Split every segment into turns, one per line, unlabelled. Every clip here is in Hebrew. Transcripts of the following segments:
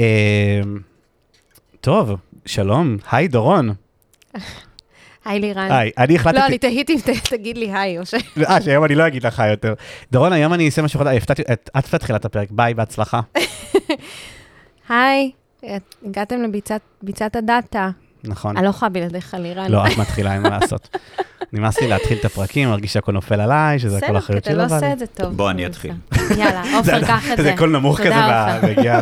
אה, טוב, שלום, היי דורון.
היי לירן.
היי, אני החלטתי...
לא, אני תהיתי אם תגיד לי היי, או ש...
אה, שהיום אני לא אגיד לך יותר. דורון, היום אני אעשה משהו חדש, הפתעתי, את את בתחילת הפרק, ביי, בהצלחה.
היי, הגעתם לביצת הדאטה.
נכון.
אני לא יכולה בלעדיך, לירן.
לא, את מתחילה, אין מה לעשות. נמאס לי להתחיל את הפרקים, מרגיש שהכל נופל עליי, שזה הכל
בסדר,
אחריות
כי אתה
שלו.
לא עושה את זה טוב.
בוא, אני אתחיל.
יאללה, עופר, קח את זה.
זה קול נמוך כזה. והגיע,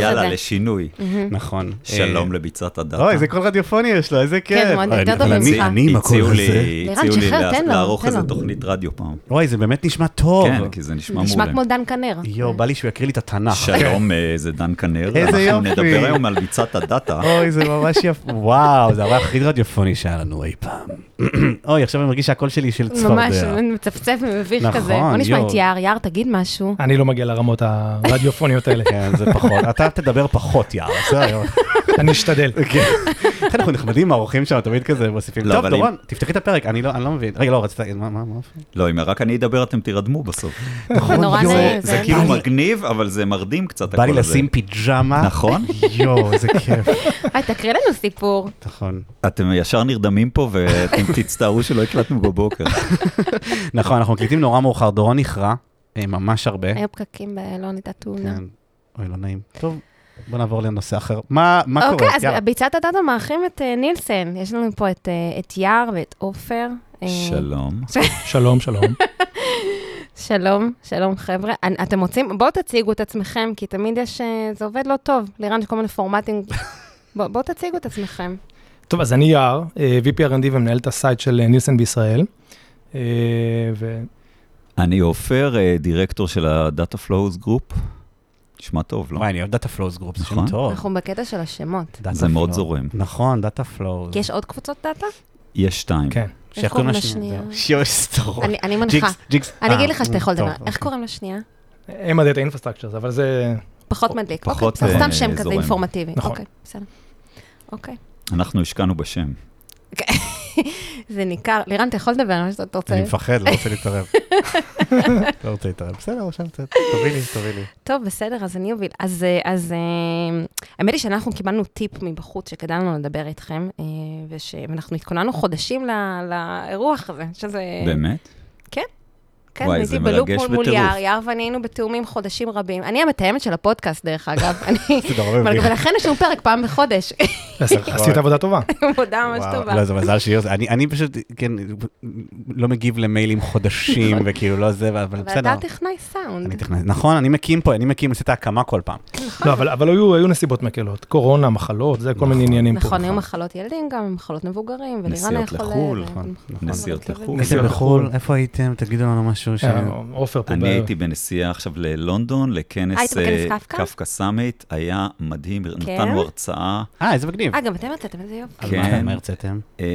יאללה,
זה.
לשינוי.
נכון.
שלום
אה,
לביצת הדאטה.
אוי, איזה קול רדיופוני יש לו, איזה כיף.
מאוד,
אוי,
יותר
אני-
טוב ממך.
אני עם הקול הזה.
לירן,
הציעו לי לערוך איזה. תוכנית רדיו פעם.
אוי, זה באמת נשמע טוב.
כן, כי זה נשמע
נשמע
מעולה.
כמו דן כנר.
יואו, בא לי שהוא יקריא לי את התנ"ך.
שלום, אה, זה דן כנר.
איזה
אנחנו
יופי.
נדבר היום על ביצת הדאטה.
אוי, זה ממש יפה. וואו, זה הרי הכי רדיופוני שהיה לנו אי פעם. אוי, עכשיו אני מרגיש שהקול שלי של צפרדע.
ממש מצפצף ומביך
נכון,
כזה. בוא נשמע. את יער, יער, תגיד משהו.
אני לא מגיע לרמות הרדיופוניות האלה.
כן, זה פחות. אתה תדבר פחות, יאר. בסדר.
אני אשתדל.
כן. איך אנחנו נחמדים, האורחים שם תמיד כזה מוסיפים.
לא,
טוב, דורון, תפתחי את הפרק, אני לא אני לא מבין. רגע, לא, רצית להגיד, מה, מה, מה?
לא, אם רק אני אדבר אתם תירדמו בסוף.
זה נורא נעים.
זה כאילו
בא לי-
מגניב, אבל זה מרדים קצת
בא לי
הקול הזה.
לשים פיג'מה.
נכון?
יואו, איזה כיף.
תקריא לנו סיפור.
נכון.
אתם ישר נרדמים פה ואתם תצטערו שלא הקלטנו בבוקר.
נכון, אנחנו מקליטים נורא מאוחר, דורון נכרע, אה, ממש הרבה.
היו פקקים באלונית אתונה.
כן. אוי, לא נעים. טוב, בוא נעבור לנושא אחר. מה מה קורה?
אוקיי, אז. ביצת הדאטה מארחים את אה, נילסן. יש לנו פה את, אה, את יער ואת עופר.
שלום.
שלום, שלום.
שלום, שלום חבר'ה. אתם רוצים, בואו תציגו את עצמכם, כי תמיד יש, זה עובד לא טוב. לירן, יש כל מיני פורמטים. בואו בוא תציגו את עצמכם.
טוב, אז אני יער, אה, VP R&D ומנהל את ה site של אה, נילסן בישראל. אה, ו-
אני עופר, דירקטור של ה-Data Flows Group. נשמע טוב, לא?
וואי, אני אוהב Data Flows Group, זה שם
נכון.
טוב.
אנחנו בקטע של השמות.
Data
זה מאוד. זורם.
נכון, Data Flows.
כי יש עוד קבוצות דאטה?
יש שתיים.
כן.
איך קוראים לשנייה?
שיו, סטרון.
אני- אני מנחה.
ג'יקס, ג'יקס.
אני אגיד לך שאתה יכול לדבר. איך
אוקיי.
קוראים לשנייה?
הם ה Data Infrastructures, אבל זה...
פחות מדליק. אוקיי,
פחות,
בסדר, סתם
אה,
שם כזה
זורם.
אינפורמטיבי.
נכון.
אוקיי, בסדר. אוקיי.
אנחנו השקענו בשם.
זה ניכר. לירן, אתה יכול לדבר על מה שאתה רוצה?
אני מפחד, לא רוצה להתערב. לא רוצה להתערב. בסדר, עכשיו קצת. תובילי, תובילי.
טוב, בסדר, אז אני אוביל. אז, אה, אז אה, האמת היא שאנחנו קיבלנו טיפ מבחוץ שכדאי לנו לדבר איתכם, אה, ואנחנו התכוננו חודשים לאירוח הזה, שזה...
באמת?
כן,
וואי,
הייתי
זה
בלופ
מרגש
מול, מול
בטירוף.
יער, יער ואני היינו בתאומים חודשים רבים. אני המתאמת של הפודקאסט, דרך אגב. ולכן יש לנו פרק פעם בחודש.
עשית עבודה טובה.
עבודה ממש טובה.
לא, זה מזל שיש, אני אני פשוט, כן, לא מגיב למיילים חודשים, וכאילו לא זה, אבל
אבל
בסדר.
אתה טכנאי סאונד.
אני טכנאי- נכון, אני מקים פה, אני מקים, עושה את ההקמה כל פעם.
לא, אבל אבל היו היו נסיבות מקלות. קורינה, מחלות, זה כל מיני עניינים פה.
נכון, היו מחלות ילדים גם, מחלות מבוגרים, ולירן
נסיעות
היה חולה.
לחו"ל,
ו-
נכון, נכון.
נסיעות לחו"ל.
הייתם
נסיעות
בחו"ל,
לחו"ל.
איפה הייתם? תגידו לנו משהו ש...
אה, עופר פה.
אני הייתי בנסיעה עכשיו ללונדון, לכנס אה,
קפקא?
סאמיט, היה מדהים,
כן?
נתנו הרצאה.
אה, איזה מגניב.
אה, גם אתם יצאתם, איזה יופי.
כן.
מה- הרציתם?
אה,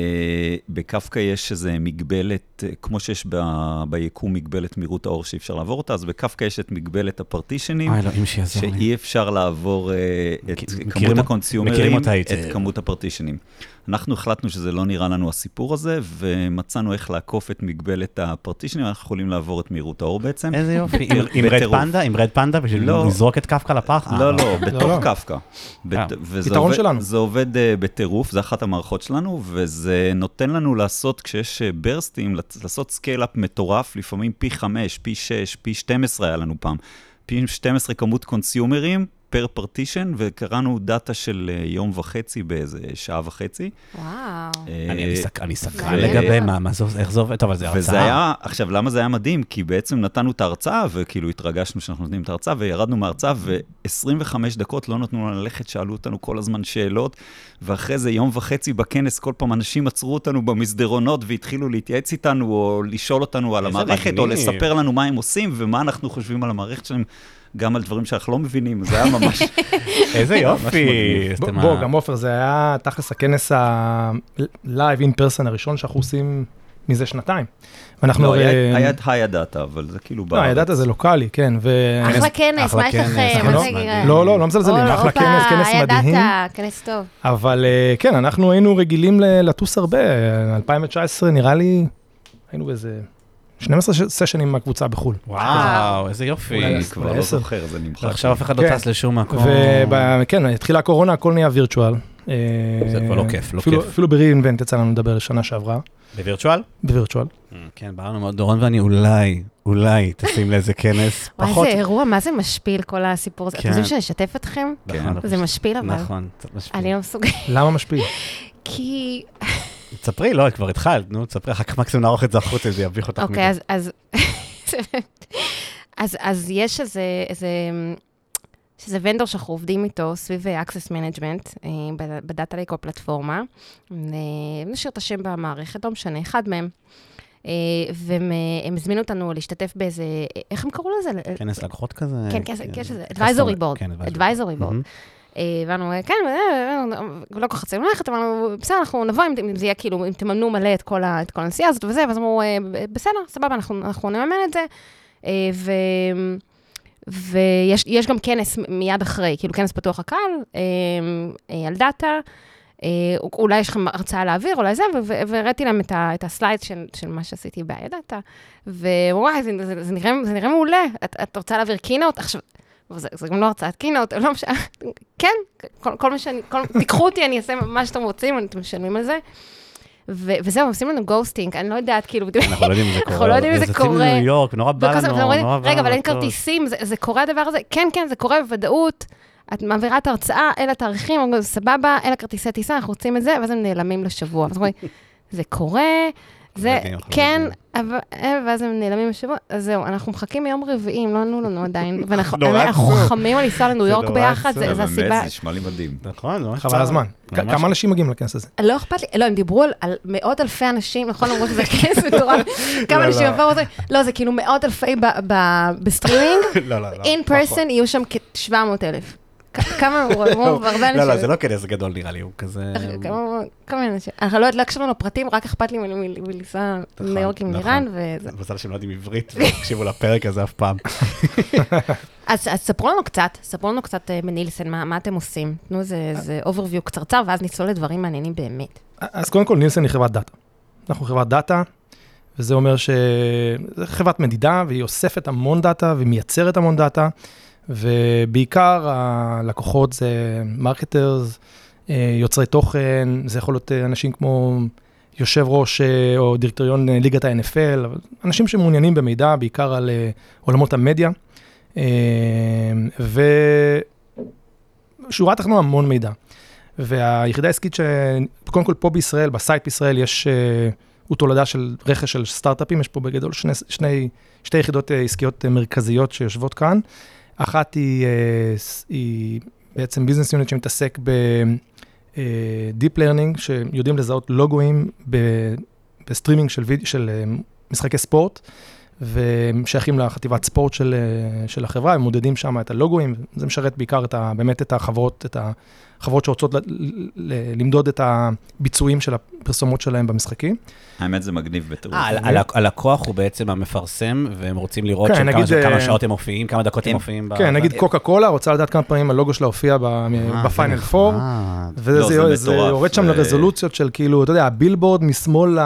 בקפקא יש איזו מגבלת, כמו שיש ביקום מגבלת מהירות האור שאי אפשר לעבור אותה, אז בקפקא יש את מגבלת הפרטישנים,
אוי, אלוהים שיעזור לי.
שאי אפשר לעבור את כמות הקונסיומרים. את כמות הפרטישנים. אנחנו החלטנו שזה לא נראה לנו הסיפור הזה, ומצאנו איך לעקוף את מגבלת הפרטישנים, אנחנו יכולים לעבור את מהירות האור בעצם.
איזה יופי. עם-
Red.
Panda? עם רד פנדה? בשביל
לא.
לזרוק את קפקא לפח? אה,
לא, לא,
לא.
בתוך קפקא.
אה.
פתרון שלנו.
זה עובד אה, בטירוף, זה אחת המערכות שלנו, וזה נותן לנו לעשות, כשיש ברסטים, לעשות scale-up מטורף, לפעמים פי 5, פי 6, פי 12 היה לנו פעם. פי 12 כמות קונסיומרים per partition, וקראנו דאטה של אה, יום וחצי באיזה שעה וחצי.
וואו.
אה,
אני- אני סק- אני סקרן לגבי מה, מה זה, איך זה עובד? טוב, אבל זה הרצאה.
וזה היה, עכשיו, למה זה היה מדהים? כי בעצם נתנו את ההרצאה, וכאילו התרגשנו שאנחנו נותנים את ההרצאה, וירדנו מההרצאה, ו-25 דקות לא נתנו לנו ללכת, שאלו אותנו כל הזמן שאלות, ואחרי זה יום וחצי בכנס, כל פעם אנשים עצרו אותנו במסדרונות והתחילו להתייעץ איתנו, או לשאול אותנו על המערכת, או. לספר לנו מה הם עושים, ומה אנחנו חושבים על המערכת שלהם. גם על דברים שאנחנו לא מבינים, זה היה ממש...
איזה יופי.
בוא, גם עופר, זה היה תכלס הכנס ה-live in person הראשון שאנחנו עושים מזה שנתיים. ואנחנו...
לא,
הרי-
היה היה את היי הדאטה, אבל זה כאילו
לא,
בארץ.
ידעת זה לוקאלי, כן. ו...
אחלה כנס, מה יש לכם?
לא, לא, לא מזלזלים, אחלה כנס, כנס
היה
מדהים.
דאטה, כנס טוב.
אבל אה, כן, אנחנו היינו רגילים ל- לטוס הרבה. 2019 נראה לי, היינו באיזה 12 ש- סשנים מהקבוצה בחו"ל.
וואו, איזה יופי.
אני כבר לא
עשר.
זוכר, זה נמחק.
עכשיו אף אחד לא
כן.
טס לשום מקום.
וכן, התחילה הקורונה, הכל נהיה וירטואל.
זה כבר לא כיף, לא
אפילו-
כיף.
אפילו ב-reinvent יצא לנו לדבר שנה שעברה,
בווירטואל?
בווירטואל.
כן, באנו מאוד, דורון ואני אולי, אולי טסים לאיזה כנס.
וואי,
פחות.
איזה אירוע, מה זה משפיל כל הסיפור הזה? אתם
כן.
רוצים שנשתף אתכם?
נכון,
זה משפיל אבל.
נכון, קצת משפיע.
אני לא מסוגלת.
למה משפיע?
כי...
תספרי, לא, כבר התחלת, נו, תספרי, אחר כך מקסימום נערוך את זה החוצה, זה יביך אותך.
אוקיי, אז... אז- אז, אז יש איזה, שזה ונדור שאנחנו עובדים איתו סביב אה, access management, אה, בדאטה לייק או פלטפורמה. נשאיר את השם במערכת, לא משנה, אחד מהם. אה, והם הם הזמינו אותנו להשתתף באיזה, איך הם קראו לזה?
כנס לקוחות כזה?
כן, כן, כן, שזה advisory board,
כן,
advisory board.
מהמם.
אה, ואמרנו, כן, אה, אה, לא כל כך רצינו ללכת, אמרנו, בסדר, אנחנו נבוא אם זה יהיה כאילו, אם תממנו מלא את כל הנסיעה הזאת וזה, ואז אמרו, אה, בסדר, סבבה, אנחנו נממן את זה. אה. ויש יש גם כנס מיד אחרי, כאילו כנס פתוח הקהל, אה, אה, על דאטה. אה, אולי יש לכם הרצאה להעביר, אולי זה, והראיתי להם את, את ה slide של, של מה שעשיתי ב- AI data, ווואי, זה, זה, זה, נראה, זה נראה מעולה. את, את רוצה להעביר keynote? עכשיו, זה, זה גם לא הרצאת keynote, לא משנה, כן, כל, כל מה שאני, כל, תיקחו אותי, אני אעשה מה שאתם רוצים, אתם משלמים על זה. ו- וזהו, עושים לנו ghosting, אני לא יודעת, כאילו,
אנחנו לא יודעים אם זה קורה.
אנחנו לא יודעים אם זה קורה.
לניו יורק, נורא בא לנו, נורא בא
רגע, אבל אין
לטוס."
כרטיסים, זה, זה קורה הדבר הזה? כן, כן, זה קורה בוודאות. את מעבירה את ההרצאה, אלה התאריכים, סבבה, אלה כרטיסי טיסה, אנחנו רוצים את זה, ואז הם נעלמים לשבוע. זה קורה, זה
לא
כן. אבל, אה, ואז הם נעלמים לשבוע, אז זהו, אנחנו מחכים מיום רביעי, הם לא ענו לנו עדיין, ואנחנו. חכמים על לנסוע לניו
זה
יורק ביחד. זה זה
באמת,
הסיבה.
זה נשמע לי מדהים.
נכון, זה ממש
חבל. הזמן. כמה אנשים מגיעים לכנס הזה?
לא אכפת לי, לא, הם דיברו על, מאות אלפי אנשים, נכון? למרות שזה כנס מטורף. כמה
לא,
אנשים
לא.
יבואו, זה- לא, זה כאילו מאות אלפי בסטרימינג,
לא, לא, לא.
person יהיו שם כ-700 אלף. כמה הוא והרבה אנשים.
לא, לא, זה לא כנס גדול נראה לי, הוא כזה...
כמה- כמה אנשים. אנחנו לא לא הקשבנו לפרטים, רק אכפת לי מלנסוע
נכון,
לניו יורק עם
נכון.
לירן, וזה.
מזל שהם לא יודעים עברית, ולא הקשיבו לפרק הזה אף פעם.
אז אז ספרו לנו קצת, ספרו לנו קצת אה, בנילסן, מה מה אתם עושים. תנו איזה overview קצרצר, ואז נצלול לדברים מעניינים באמת.
אז קודם כל, נילסון היא חברת דאטה. אנחנו חברת דאטה, וזה אומר שזו חברת מדידה, והיא אוספת המון דאטה ומייצרת המון דאטה, ובעיקר הלקוחות זה marketers, יוצרי תוכן, זה יכול להיות אה, אנשים כמו יושב ראש אה, או דירקטוריון אה, ליגת ה-NFL, אנשים שמעוניינים במידע, בעיקר על אה, עולמות המדיה. אה, ושורה תחתונה המון מידע. והיחידה העסקית ש... קודם כל פה בישראל, ב site בישראל, יש, אה, הוא תולדה של רכש של סטארט-אפים, יש פה בגדול שני, שני, שתי יחידות אה, עסקיות אה, מרכזיות שיושבות כאן. אחת היא, אה, היא בעצם business unit שמתעסק ב-Deep Learning, שיודעים לזהות לוגוים ב- בסטרימינג של, ויד... של אה, משחקי ספורט, והם שייכים לחטיבת ספורט של, אה, של החברה, הם מודדים שם את הלוגוים, זה משרת בעיקר את ה, באמת את החברות, את החברות שרוצות ל, ל, למדוד את הביצועים של הפרסומות שלהם במשחקים.
האמת, זה מגניב בטירוף.
אה, ה- ה- הלקוח הוא בעצם המפרסם, והם רוצים לראות
כן,
כמה
אה,
שעות הם מופיעים, כמה דקות הם
כן.
מופיעים. ב-
כן, נגיד
ב-
קוקה קולה רוצה לדעת כמה פעמים הלוגו שלה הופיע ב-
אה,
בפיינל
זה
פור.
נחמד.
וזה
לא, זה
זה
מטורף,
יורד שם
זה-
לרזולוציות של כאילו, אתה יודע, הבילבורד משמאל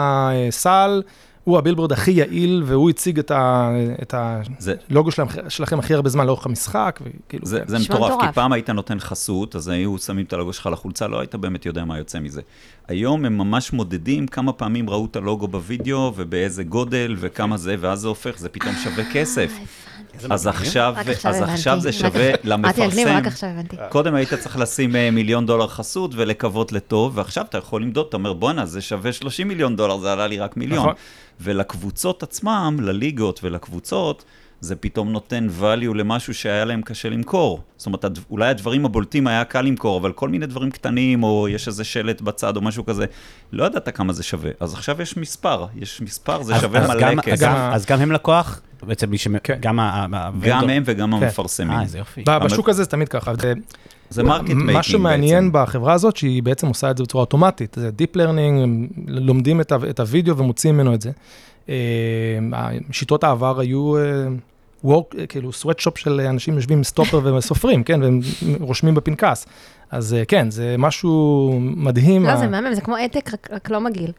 לסל, הוא הבילבורד הכי יעיל, והוא הציג את ה- את
זה,
הלוגו שלהם- שלכם הכי הרבה זמן לאורך המשחק, וכאילו,
זה. זה מטורף,
מטורף.
כי פעם היית נותן חסות, אז היו שמים את הלוגו שלך לחולצה, לא היית באמת יודע מה יוצא מזה. היום הם ממש מודדים כמה פעמים ראו את הלוגו בווידאו, ובאיזה גודל, וכמה זה, ואז זה הופך, זה פתאום שווה כסף. אז. עכשיו, אז. עכשיו זה שווה למפרסם. קודם היית צריך לשים אה, מיליון דולר חסות ולקוות לטוב, ועכשיו אתה יכול למדוד, אתה אומר, בואנה, זה שווה 30 מיליון דולר, זה עלה לי רק מיליון.
נכון.
ולקבוצות עצמם, לליגות ולקבוצות, זה פתאום נותן value למשהו שהיה להם קשה למכור. זאת אומרת, אולי הדברים הבולטים היה קל למכור, אבל כל מיני דברים קטנים, או יש איזה שלט בצד או משהו כזה, לא ידעת כמה זה שווה. אז עכשיו יש מספר, יש מספר, זה שווה מלא כסף.
אז גם הם לקוח, בעצם מי ש...
כן.
גם ה...
גם הם וגם
כן.
המפרסמים.
אה, איזה יופי.
בשוק הזה זה תמיד ככה. זה-
זה market making
מה שמעניין בחברה הזאת, שהיא בעצם עושה את זה בצורה אוטומטית, זה Deep Learning, הם לומדים את ה- את הוידאו ומוציאים ממנו את זה. אה, שיטות העבר היו אה, work, אה, כאילו sweatshop של אנשים יושבים עם סטופר וסופרים, כן, והם רושמים בפנקס. אז אה, כן, זה משהו מדהים.
לא, זה מהמם, זה כמו העתק, רק- רק לא מגעיל.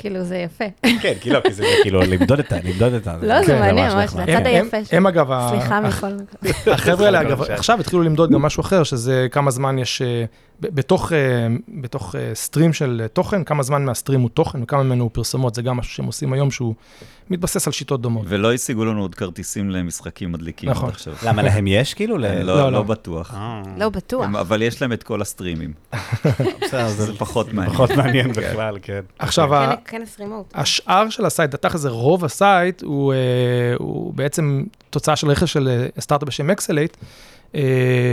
כאילו, זה יפה.
כן, כאילו, כי זה כאילו למדוד את ה... למדוד את ה...
לא, זה
כן,
מעניין,
ממש.
זה הצד היפה
הם- אגב,
סליחה מכל...
החבר'ה האלה, אגב. עכשיו התחילו למדוד גם משהו אחר, שזה כמה זמן יש, אה, בתוך, אה, בתוך אה, סטרים של תוכן, כמה זמן מהסטרים הוא תוכן וכמה ממנו הוא פרסומות, זה גם משהו שהם עושים היום, שהוא מתבסס על שיטות דומות.
ולא השיגו לנו עוד כרטיסים למשחקים מדליקים
נכון.
עד עכשיו.
למה להם יש כאילו?
לא,
לא,
לא,
לא.
בטוח.
אה,
לא בטוח.
הם- אבל יש להם את כל הסטרימים. זה פחות מעניין.
פחות מעניין בכלל, כן.
עכשיו,
כנס רימוט.
השאר של ה site, התכל'ס זה רוב ה site, הוא, אה, הוא בעצם תוצאה של רכש של אה, סטארט-אפ בשם eXelate, אה,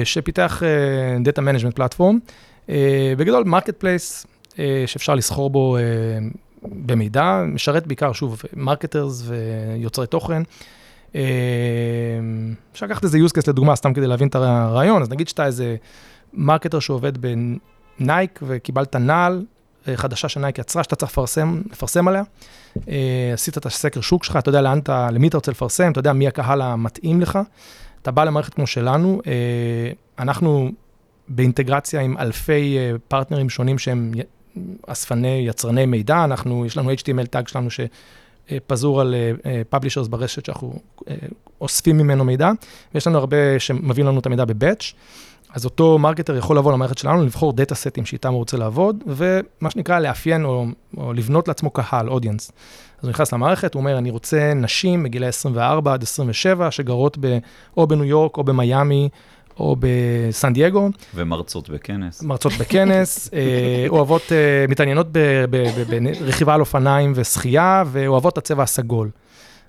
שפיתח אה, Data Management Platform. אה, בגדול, marketplace שאפשר לסחור בו אה, במידע, משרת בעיקר, שוב, marketers ויוצרי תוכן. אה, אפשר לקחת איזה use case לדוגמה, סתם כדי להבין את הרעיון, אז נגיד שאתה איזה marketer שעובד בנייק וקיבלת נעל אה, חדשה שנייק יצרה, שאתה צריך לפרסם, לפרסם עליה. אה, עשית את הסקר שוק שלך, אתה יודע לאן אתה, למי אתה רוצה לפרסם, אתה יודע מי הקהל המתאים לך. אתה בא למערכת כמו שלנו, אנחנו באינטגרציה עם אלפי פרטנרים שונים שהם אספני, יצרני מידע, אנחנו, יש לנו HTML tag שלנו שפזור על publishers ברשת שאנחנו אה, אוספים ממנו מידע, ויש לנו הרבה שמביאים לנו את המידע ב batch. אז אותו marketer יכול לבוא למערכת שלנו, לבחור דאטה סטים שאיתם הוא רוצה לעבוד, ומה שנקרא לאפיין או, או לבנות לעצמו קהל, audience. אז הוא נכנס למערכת, הוא אומר, אני רוצה נשים מגילי 24 עד 27, שגרות ב, או בניו יורק, או במיאמי, או בסן דייגו,
ומרצות בכנס.
מרצות בכנס, אה, אוהבות, אה, מתעניינות ברכיבה על אופניים ושחייה, ואוהבות את הצבע הסגול.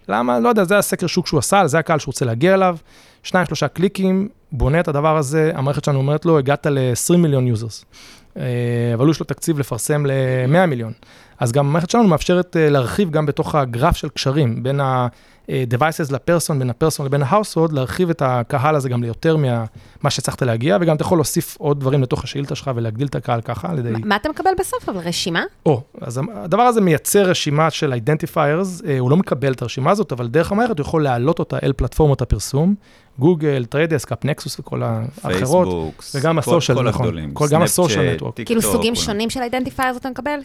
למה? לא יודע, זה הסקר שוק שהוא עשה, זה הקהל שהוא רוצה להגיע אליו. שניים, שלושה קליקים, בונה את הדבר הזה, המערכת שלנו אומרת לו, הגעת ל-20 מיליון users. אבל יש לו תקציב לפרסם ל-100 מיליון. אז גם המערכת שלנו מאפשרת אה, להרחיב גם בתוך הגרף של קשרים, בין ה-devices ל person, בין ה person לבין ה-household, להרחיב את הקהל הזה גם ליותר ממה שהצלחת להגיע, וגם אתה יכול להוסיף עוד דברים לתוך השאילתה שלך ולהגדיל את הקהל ככה על ידי...
מה אתה מקבל בסוף? אבל רשימה?
או, אז הדבר הזה מייצר רשימה של identifiers, הוא לא מקבל את הרשימה הזאת, אבל דרך המערכת הוא יכול להעלות אותה אל פלטפורמות הפרסום, גוגל, Trade Desk, AppNexus וכל האחרות,
פייסבוק,
וגם
כל-
ה social,
כל
נכון.
הגדולים.
כל- גם
סנאפצ'אט,
ה social
network.
כאילו סוגים. שונים של identifier אתה מקבל?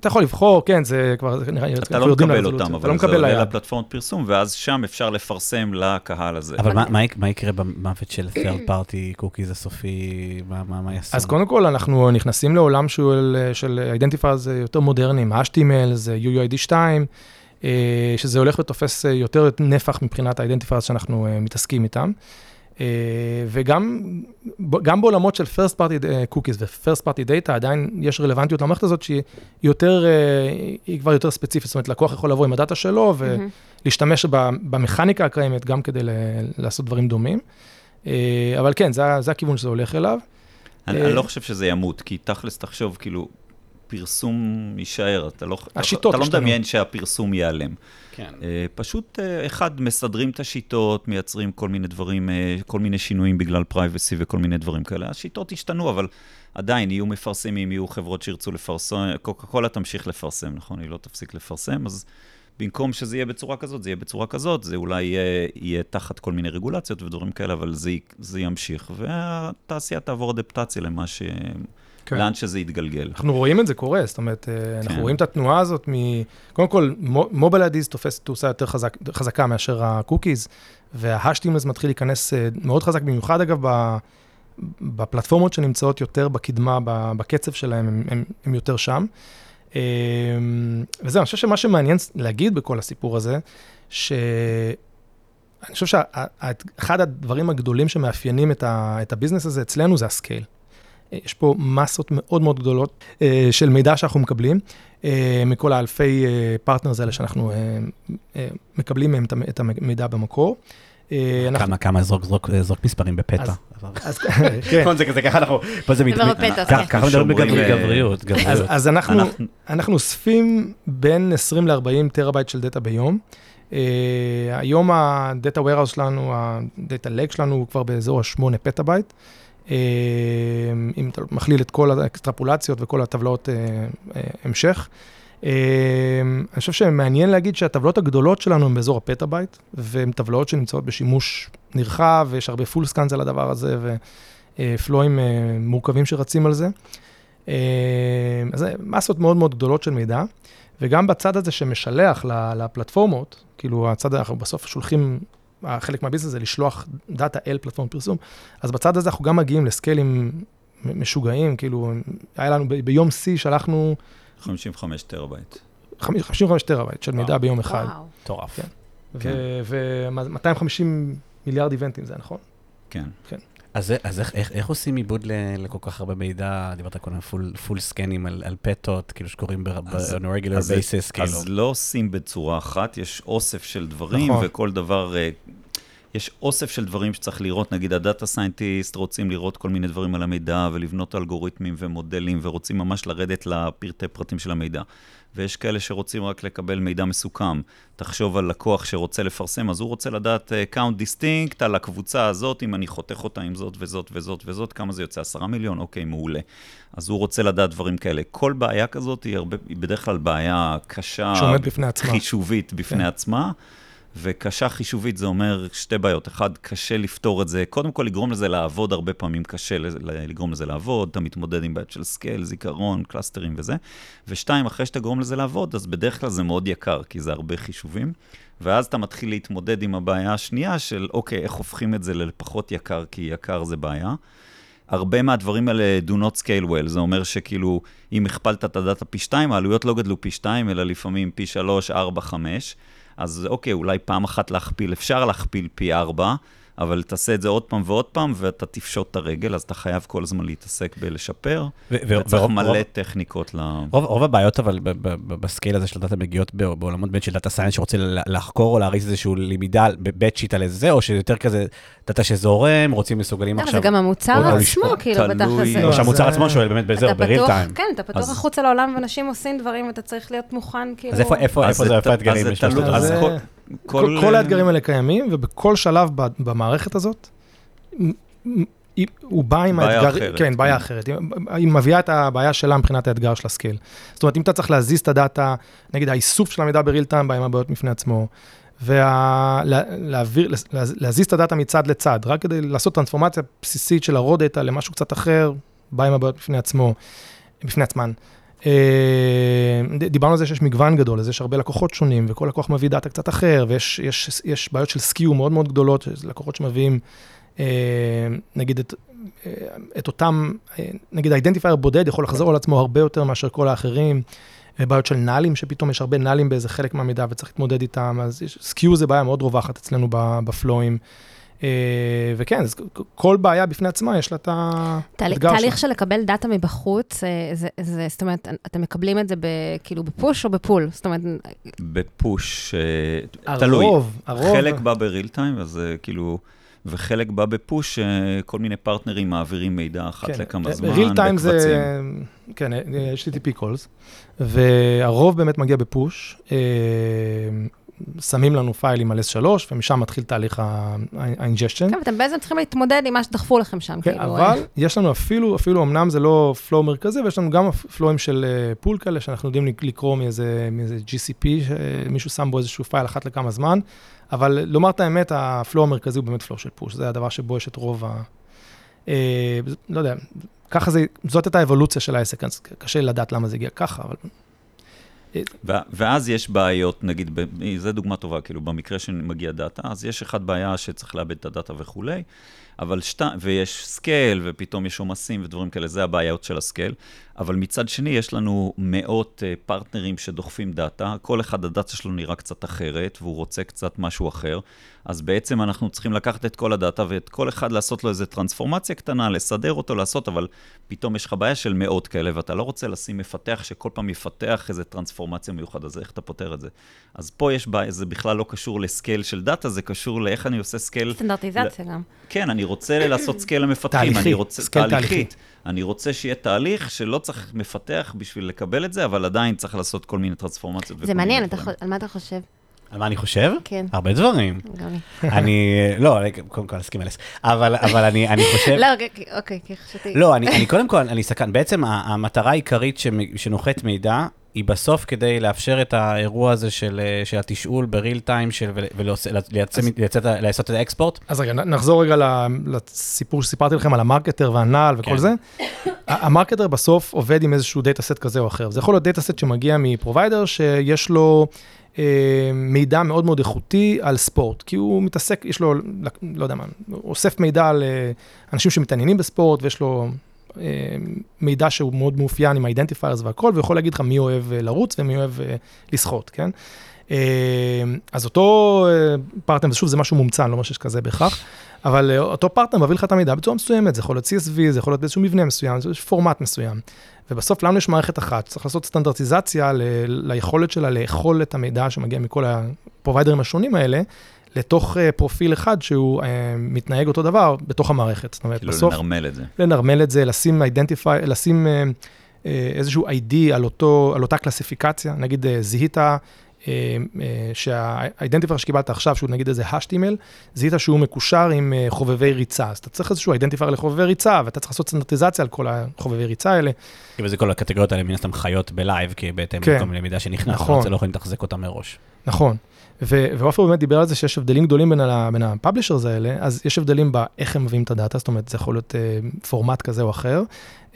אתה יכול לבחור, כן, זה כבר, זה נראה לי,
אתה
אנחנו
לא מקבל
לרזולוציה.
אותם,
לא
אבל זה עולה. לפלטפורמת פרסום, ואז שם אפשר לפרסם לקהל הזה.
אבל מה- מה יק- מה יקרה במוות של third party cookies הסופי? מה- מה מה יעשו?
אז קודם כל, אנחנו נכנסים לעולם של, של identifiers יותר מודרניים, HTML, זה UUID 2, אה, שזה הולך ותופס אה, יותר נפח מבחינת ה-identifiers שאנחנו אה, מתעסקים איתם. אה, וגם גם בעולמות של first party אה, cookies ו-first party data, עדיין יש רלוונטיות למערכת הזאת שהיא יותר, אה, היא כבר יותר ספציפית, זאת אומרת, לקוח יכול לבוא עם הדאטה שלו ולהשתמש ב- במכניקה הקיימת גם כדי לעשות דברים דומים. אבל כן, זה, זה הכיוון שזה הולך אליו.
אני אני לא חושב שזה ימות, כי תכלס תחשוב, כאילו, פרסום יישאר, אתה לא אתה-
השיטות
אתה לא. מדמיין שהפרסום ייעלם.
כן.
אה, פשוט, אה, אחד, מסדרים את השיטות, מייצרים כל מיני דברים, אה, כל מיני שינויים בגלל פרייבסי וכל מיני דברים כאלה. השיטות השתנו, אבל עדיין יהיו מפרסמים, יהיו חברות שירצו לפרסם, קוקה קולה תמשיך לפרסם, נכון? היא לא תפסיק לפרסם, אז במקום שזה יהיה בצורה כזאת, זה יהיה בצורה כזאת, זה אולי יהיה, יהיה תחת כל מיני רגולציות ודברים כאלה, אבל זה, זה ימשיך, והתעשייה תעבור אדפטציה למה ש...
כן.
לאן שזה יתגלגל.
אנחנו רואים את זה קורה, זאת אומרת, אה, אנחנו
כן.
רואים את התנועה הזאת מ... קודם כל, mobile ad IDs תופס תאוצה יותר חזק, חזקה מאשר ה cookies, וה-HEM מתחיל להיכנס אה, מאוד חזק, במיוחד אגב, ב... בפלטפורמות שנמצאות יותר בקדמה, בקצב שלהם, הם, הם, הם יותר שם. אה, וזהו, אני חושב שמה שמעניין להגיד בכל הסיפור הזה, שאני חושב שאחד הדברים הגדולים שמאפיינים את, ה, את ה business הזה אצלנו זה ה scale. יש פה מסות מאוד מאוד גדולות אה, של מידע שאנחנו מקבלים, אה, מכל האלפי partners האלה שאנחנו אה, אה, מקבלים מהם את המ- את המידע במקור. אה, אנחנו-
כמה, כמה, זרוק, זרוק, זרוק מספרים בפתע.
אז- אז כן.
זה כזה ככה אנחנו, פה זה מתמיד. ככה-
כן.
מדברים
אה,
בגבריות,
אז,
גבריות.
אז אנחנו, אוספים בין 20 ל-40 טראבייט של דאטה ביום. היום ה data warehouse שלנו, ה data lake שלנו הוא כבר באזור ה-8 פטאבייט. אה, אם אתה מכליל את כל האקסטרפולציות וכל הטבלאות אה, אה, המשך. אני חושב שמעניין להגיד שהטבלאות הגדולות שלנו הן באזור הפטאבייט, והן טבלאות שנמצאות בשימוש נרחב, ויש הרבה full scans על הדבר הזה, ו flow-ים מורכבים שרצים על זה. אה, אז זה מסות מאוד מאוד גדולות של מידע, וגם בצד הזה שמשלח לפלטפורמות, כאילו הצד, אנחנו בסוף שולחים, חלק מה business זה לשלוח data אל פלטפורמת פרסום, אז בצד הזה אנחנו גם מגיעים ל scale-ים משוגעים, כאילו, היה לנו ב- ביום שיא שלחנו
55 טראבייט.
חמש- 55 טראבייט של מידע. ביום אחד,
וואו.
מטורף.
כן.
כן.
ו-250 מיליארד event-ים, זה נכון?
כן.
אז, אז איך, איך, איך עושים עיבוד לכל כך הרבה מידע? דיברת קודם full, full scan-ים על, על פטות, כאילו שקורים
אז-
ב-on a regular
אז-
basis, כאילו.
אז לא עושים בצורה אחת, יש אוסף של דברים,
נכון.
וכל דבר, אה, יש אוסף של דברים שצריך לראות, נגיד ה data scientist רוצים לראות כל מיני דברים על המידע, ולבנות אלגוריתמים ומודלים, ורוצים ממש לרדת לפרטי פרטים של המידע. ויש כאלה שרוצים רק לקבל מידע מסוכם. תחשוב על לקוח שרוצה לפרסם, אז הוא רוצה לדעת uh, count distinct על הקבוצה הזאת, אם אני חותך אותה עם זאת וזאת וזאת וזאת, כמה זה יוצא? עשרה מיליון? אוקיי, מעולה. אז הוא רוצה לדעת דברים כאלה. כל בעיה כזאת היא, הרבה, היא בדרך כלל בעיה קשה. חישובית בפני
כן.
עצמה. וקשה חישובית זה אומר שתי בעיות. אחד, קשה לפתור את זה. קודם כל, לגרום לזה לעבוד, הרבה פעמים קשה לגרום לזה לעבוד. אתה מתמודד עם בעיות של scale, זיכרון, cluster-ים וזה. ושתיים, אחרי שאתה גורם לזה לעבוד, אז בדרך כלל זה מאוד יקר, כי זה הרבה חישובים. ואז אתה מתחיל להתמודד עם הבעיה השנייה של, אוקיי, איך הופכים את זה לפחות יקר, כי יקר זה בעיה. הרבה מהדברים האלה do not scale well, זה אומר שכאילו, אם הכפלת את הדאטה פי 2, העלויות לא גדלו פי 2, אלא לפעמים פי 3, 4, 5. אז אוקיי, אולי פעם אחת להכפיל, אפשר להכפיל פי 4, אבל תעשה את זה עוד פעם ועוד פעם, ואתה תפשוט את הרגל, אז אתה חייב כל הזמן להתעסק בלשפר, וצריך מלא
רוב-
טכניקות ל...
רוב, רוב הבעיות, אבל ב- ב- ב- בסקייל הזה של דאטה מגיעות ב- בעולמות בין של דאטה סיינס שרוצה לחקור או להריץ איזושהי למידה בבית שיט על איזה, או שיותר כזה דאטה שזורם, רוצים מסוגלים
לא,
עכשיו.
זה גם המוצר עצמו. כאילו. בתכל'ס.
לא,
או שהמוצר
זה-
עצמו שואל באמת בזה, או בריל טיים.
כן, אתה פתוח
אז-
החוצה לעולם, ואנשים עושים דברים, ואתה צריך להיות מוכן, כאילו...
אז איפה, איפה,
אז
איפה
זה
האתגרים?
כל-
כל, כל האתגרים האלה קיימים, ובכל שלב במערכת הזאת, הוא בא עם
בעיה
האתגר,
אחרת,
כן, בעיה
כן.
אחרת. היא, היא מביאה את הבעיה שלה מבחינת האתגר של ה scale. זאת אומרת, אם אתה צריך להזיז את ה data, נגיד האיסוף של המידע ב real time, בא עם הבעיות בפני עצמו, ולהזיז את ה data מצד לצד, רק כדי לעשות transformation בסיסית של ה-raw data למשהו קצת אחר, בא עם הבעיות בפני עצמו, בפני עצמן. אה, דיברנו על זה שיש מגוון גדול, אז יש הרבה לקוחות שונים, וכל לקוח מביא data קצת אחר, ויש יש, יש בעיות של skew מאוד מאוד גדולות, לקוחות שמביאים, אה, נגיד, את, אה, את אותם, נגיד ה identifier בודד יכול לחזור על עצמו הרבה יותר מאשר כל האחרים, בעיות של null-ים, שפתאום יש הרבה null-ים באיזה חלק מהמידע וצריך להתמודד איתם, אז skew זה בעיה מאוד רווחת אצלנו ב flow-ים. אה, וכן, אז כל בעיה בפני עצמה יש לה את
תהליך-
האתגר
תהליך
שלה.
של לקבל data מבחוץ, אה, זה- זה, זאת אומרת, אתם מקבלים את זה ב- כאילו ב push או ב pull? זאת אומרת,
ב push, אה, תלוי.
הרוב, הרוב,
חלק בא בריל טיים, אז כאילו, וחלק בא בפוש, כל מיני פרטנרים מעבירים מידע אחת לכמה זמן,
ריל טיים כן. זה,
בקבצים.
כן, יש HTTP calls, והרוב באמת מגיע בפוש. אה, שמים לנו פיילים על S3, ומשם מתחיל תהליך ה-ingestion.
כן, ואתם בעצם צריכים להתמודד עם מה שדחפו לכם שם,
כן,
כאילו.
אבל יש לנו אפילו, אפילו אמנם זה לא פלואו מרכזי, ויש לנו גם פלואים של pull כאלה, שאנחנו יודעים לקרוא מאיזה, מאיזה GCP, שמישהו שם בו איזשהו file אחת לכמה זמן, אבל לומר את האמת, ה flow המרכזי הוא באמת flow של push, זה הדבר שבו יש את רוב ה... אה, לא יודע, ככה זה, זאת הייתה האבולוציה של העסק, אז קשה לדעת למה זה הגיע ככה, אבל...
ואז יש בעיות, נגיד, זו דוגמה טובה, כאילו, במקרה שמגיע data, אז יש אחד בעיה שצריך לעבד את ה data וכולי, אבל שתי, ויש scale, ופתאום יש עומסים ודברים כאלה, זה הבעיות של ה scale. אבל מצד שני, יש לנו מאות uh, partner-ים שדוחפים data, כל אחד ה data שלו נראה קצת אחרת, והוא רוצה קצת משהו אחר. אז בעצם אנחנו צריכים לקחת את כל ה data, ואת כל אחד לעשות לו איזו transformation קטנה, לסדר אותו, לעשות, אבל פתאום יש לך בעיה של מאות כאלה, ואתה לא רוצה לשים מפתח שכל פעם יפתח איזו transformation מיוחדת, אז איך אתה פותר את זה? אז פה יש בעיה, זה בכלל לא קשור ל scale של data, זה קשור לאיך אני עושה scale...
סטנדרטיזציה גם.
כן, אני רוצה לעשות scale למפתחים.
תהליכי,
אני רוצה,
scale
תהליכית. אני רוצה שיהיה תהליך שלא צריך מפתח בשביל לקבל את זה, אבל עדיין צריך לעשות כל מיני טרנספורמציות.
זה מעניין, על מה אתה חושב?
על מה אני חושב?
כן,
הרבה דברים.
גם לי.
אני, לא, קודם כל, אסכים אלס. אבל אבל אני אני חושב...
לא, אוקיי, אוקיי, כי חשבתי...
לא, אני, אני קודם כל, אני סקרן. בעצם המטרה העיקרית שנוחת מידע, היא בסוף כדי לאפשר את האירוע הזה של, אה, של התשאול בריל טיים, של, ולעשות את האקספורט.
אז רגע, נחזור רגע לסיפור שסיפרתי לכם על ה marketer והנעל וכל
כן.
זה. ה marketer בסוף עובד עם איזשהו data set כזה או אחר. זה יכול להיות data set שמגיע מ provider, שיש לו אה, מידע מאוד מאוד איכותי על ספורט, כי הוא מתעסק, יש לו, לא יודע מה, אוסף מידע על אה, אנשים שמתעניינים בספורט, ויש לו מידע שהוא מאוד מאופיין עם ה-identifiers והכל, ויכול להגיד לך מי אוהב אה, לרוץ ומי אוהב אה, לשחות, כן? אה, אז אותו פרטנר, ושוב, זה משהו מומצא, אני לא אומר שיש כזה בהכרח, אבל אותו פרטנר מביא לך את המידע בצורה מסוימת, זה יכול להיות CSV, זה יכול להיות באיזשהו מבנה מסוים, זה פורמט מסוים. ובסוף לנו יש מערכת אחת, צריך לעשות סטנדרטיזציה ל- ליכולת שלה לאכול את המידע שמגיע מכל ה provider-ים השונים האלה, לתוך uh, פרופיל אחד שהוא uh, מתנהג אותו דבר בתוך המערכת. זאת אומרת,
כאילו
בסוף,
לנרמל את זה.
לנרמל את זה, לשים identify, לשים uh, uh, איזשהו ID על, אותו, על אותה classification, נגיד uh, זיהית uh, uh, שה identifier שקיבלת עכשיו, שהוא נגיד איזה HTML, זיהית שהוא מקושר עם uh, חובבי ריצה, אז אתה צריך איזשהו identifier לחובבי ריצה, ואתה צריך לעשות סטנדרטיזציה על כל החובבי ריצה האלה.
וזה כל הקטגוריות האלה מן הסתם חיות ב live, כי בהתאם
כן.
לכל מיני מידע שנכנס.
נכון.
לא יכולים לתחזק אותם מראש.
נכון. ועופר באמת דיבר על זה שיש הבדלים גדולים בין, בין ה publishers האלה, אז יש הבדלים באיך הם מביאים את ה data, זאת אומרת, זה יכול להיות אה, פורמט כזה או אחר,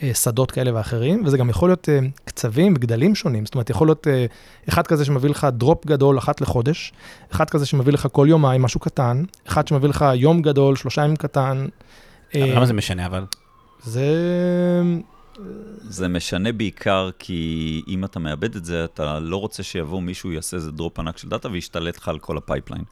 אה, שדות כאלה ואחרים, וזה גם יכול להיות אה, קצבים, גדלים שונים, זאת אומרת, יכול להיות אה, אחד כזה שמביא לך drop גדול אחת לחודש, אחד כזה שמביא לך כל יומיים משהו קטן, אחד שמביא לך יום גדול, שלושה ימים קטן. אה,
למה זה משנה אבל?
זה...
זה משנה בעיקר כי אם אתה מעבד את זה, אתה לא רוצה שיבוא מישהו, יעשה איזה drop ענק של data וישתלט לך על כל ה pipeline.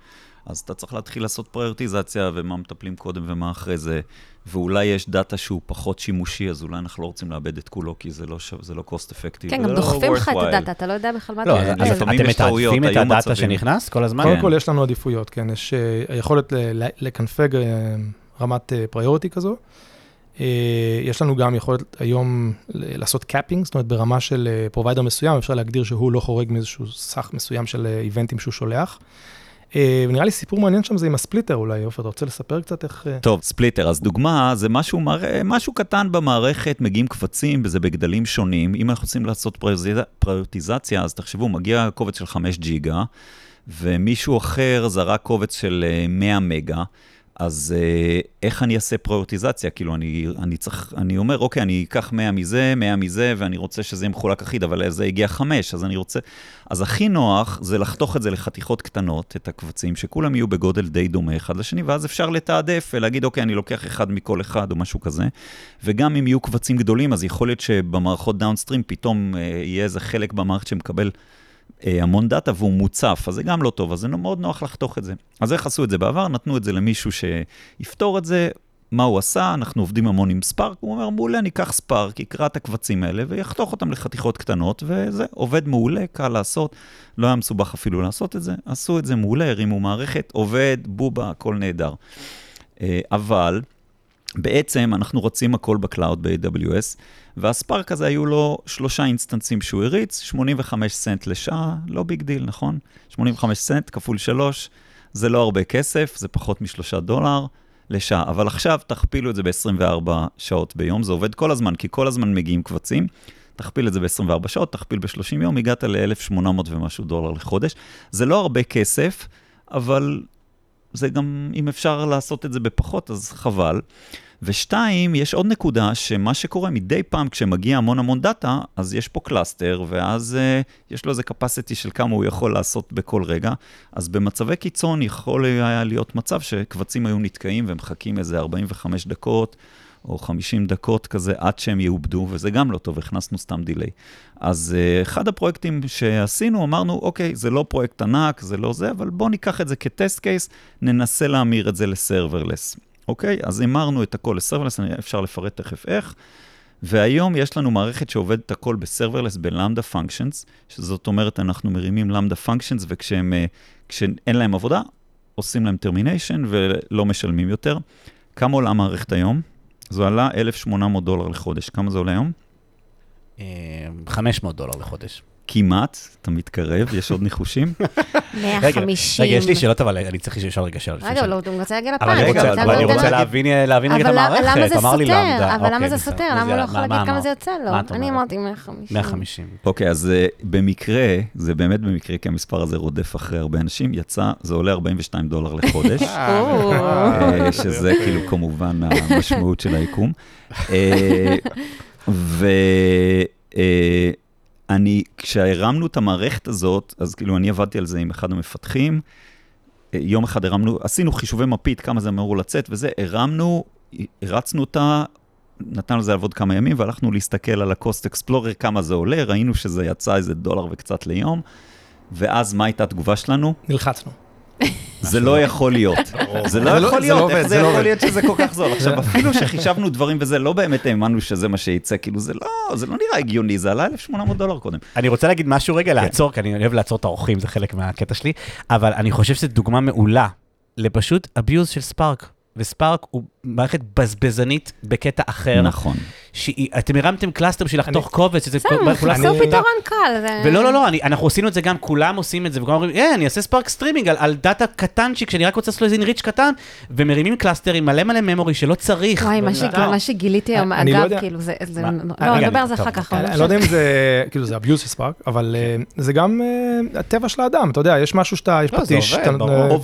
אז אתה צריך להתחיל לעשות prioritization ומה מטפלים קודם ומה אחרי זה, ואולי יש דאטה שהוא פחות שימושי, אז אולי אנחנו לא רוצים לאבד את כולו, כי זה לא, ש... זה לא cost effective.
כן, גם
לא
דוחפים לך את. הדאטה, אתה לא יודע בכלל מה
לא,
אתה
לפעמים
אתם מתעדפים את הדאטה
מצבים.
שנכנס כל הזמן?
קודם
כן.
כל יש לנו עדיפויות, כן, יש אה, היכולת ל- ל- לקנפג אה, רמת priority כזו. אה, יש לנו גם יכולת היום לעשות capping, זאת אומרת ברמה של provider מסוים, אפשר להגדיר שהוא לא חורג מאיזשהו סך מסוים של אה, איבנטים שהוא שולח. אה, ונראה לי סיפור מעניין שם זה עם הספליטר אולי, עופר, אתה רוצה לספר קצת איך... אה,
טוב, ספליטר, אז דוגמה, זה משהו, מראה- משהו קטן במערכת, מגיעים קבצים, וזה בגדלים שונים. אם אנחנו רוצים לעשות פריורטיזציה, אז תחשבו, מגיע קובץ של 5 ג'יגה, ומישהו אחר זרק קובץ של אה, 100 מגה, אז אה, איך אני אעשה פריורטיזציה? כאילו, אני, אני צריך, אני אומר, אוקיי, אני אקח 100 מזה, 100 מזה, ואני רוצה שזה יהיה מחולק אחיד, אבל זה הגיע 5, אז אני רוצה... אז הכי נוח זה לחתוך את זה לחתיכות קטנות, את הקבצים, שכולם יהיו בגודל די דומה אחד לשני, ואז אפשר לתעדף ולהגיד, אוקיי, אני לוקח אחד מכל אחד או משהו כזה. וגם אם יהיו קבצים גדולים, אז יכול להיות שבמערכות דאונסטרים פתאום אה, יהיה איזה חלק במערכת שמקבל המון דאטה והוא מוצף, אז זה גם לא טוב, אז זה מאוד נוח לחתוך את זה. אז איך עשו את זה בעבר? נתנו את זה למישהו שיפתור את זה. מה הוא עשה? אנחנו עובדים המון עם ספארק, הוא אומר, מעולה, אני אקח ספארק, יקרא את הקבצים האלה ויחתוך אותם לחתיכות קטנות, וזה עובד מעולה, קל לעשות, לא היה מסובך אפילו לעשות את זה, עשו את זה מעולה, הרימו מערכת, עובד, בובה, הכל נהדר. אה, אבל בעצם אנחנו רוצים הכל ב cloud ב-AWS, וה Spark הזה היו לו שלושה אינסטנסים שהוא הריץ, 85 סנט לשעה, לא big deal, נכון? 85 סנט כפול 3, זה לא הרבה כסף, זה פחות משלושה דולר לשעה. אבל עכשיו תכפילו את זה ב-24 שעות ביום, זה עובד כל הזמן, כי כל הזמן מגיעים קבצים. תכפיל את זה ב-24 שעות, תכפיל ב-30 יום, הגעת ל-1,800 ומשהו דולר לחודש. זה לא הרבה כסף, אבל זה גם, אם אפשר לעשות את זה בפחות, אז חבל. ושתיים, יש עוד נקודה, שמה שקורה מדי פעם כשמגיע המון המון דאטה, אז יש פה cluster, ואז אה, יש לו איזה capacity של כמה הוא יכול לעשות בכל רגע. אז במצבי קיצון יכול היה להיות מצב שקבצים היו נתקעים ומחכים איזה 45 דקות, או 50 דקות כזה, עד שהם יעובדו, וזה גם לא טוב, הכנסנו סתם delay. אז אה, אחד הפרויקטים שעשינו, אמרנו, אוקיי, זה לא פרויקט ענק, זה לא זה, אבל בואו ניקח את זה כ test case, ננסה להמיר את זה ל serverless. אוקיי? אז המרנו את הכל ל serverless, אפשר לפרט תכף איך. והיום יש לנו מערכת שעובדת הכל ב serverless ב Lambda functions, שזאת אומרת, אנחנו מרימים Lambda functions, וכשאין להם עבודה, עושים להם termination ולא משלמים יותר. כמה עולה המערכת היום? זו עלה 1,800 דולר לחודש. כמה זה עולה היום?
אה, 500 דולר לחודש.
כמעט, אתה מתקרב, יש עוד ניחושים?
150.
רגע, יש לי שאלות, אבל אני צריך לשאול רגע שאלות.
רגע, לא, הוא רוצה להגיע
אבל.
רגע,
רוצה-
אבל
אבל אני רוצה להבין רגע את
אבל למה
המערכת,
זה
אמר לי
סותר?
Lambda.
אבל למה
אוקיי,
זה. סותר? למה הוא לא יכול להגיד
מה
כמה? זה יוצא לו?
את
אני? אמרתי 150.
150.
אוקיי, אז אה, במקרה, זה באמת במקרה, כי המספר הזה רודף אחרי הרבה אנשים, יצא, זה עולה 42 דולר לחודש. אה, שזה כאילו כמובן המשמעות של היקום. אה, ואני, כשהרמנו את המערכת הזאת, אז כאילו אני עבדתי על זה עם אחד המפתחים, אה, יום אחד הרמנו, עשינו חישובי מפית, כמה זה אמור לצאת וזה, הרמנו, הרצנו אותה, נתנו לזה לעבוד כמה ימים, והלכנו להסתכל על ה-Cost Explorer, כמה זה עולה, ראינו שזה יצא איזה דולר וקצת ליום, ואז מה הייתה התגובה שלנו?
נלחצנו.
זה לא יכול להיות. זה לא
זה לא-
יכול
זה לא
להיות,
עובד,
איך
זה לא
יכול. להיות שזה כל כך זול? עכשיו, אפילו שחישבנו דברים וזה, לא באמת האמנו שזה מה שיצא, כאילו, זה לא, זה לא נראה הגיוני, זה עלה 1,800 דולר קודם.
אני רוצה להגיד משהו. רגע, לעצור, כי אני אוהב לעצור את האורחים, זה חלק מהקטע שלי, אבל אני חושב שזו דוגמה מעולה לפשוט abuse של Spark. ו Spark הוא מערכת בזבזנית בקטע אחר,
נכון.
שאתם הרמתם cluster בשביל לחתוך
אני-
קובץ,
עשו
אני-
פתרון קל. זה-
ולא, לא, לא, אני, אנחנו עשינו את זה גם, כולם עושים את זה, וכולם אומרים, אה, אני אעשה Spark Streaming על, דאטה קטנצ'יק, שאני רק רוצה לעשות איזה enrich קטן, ומרימים cluster עם מלא מלא memory שלא צריך.
וואי, מה שג-
לא.
מה שגיליתי היום,
אני לא
אגב, כאילו, זה... זה-
מה?
לא,
רגע,
נדבר על זה אחר כך.
אני
אבל
אני לא יודע אם זה, כאילו זה abuse של ספארק, אבל אה, זה גם אה, הטבע של האדם, אתה יודע, יש משהו שאתה, יש
לא, זה
פטיש, אתה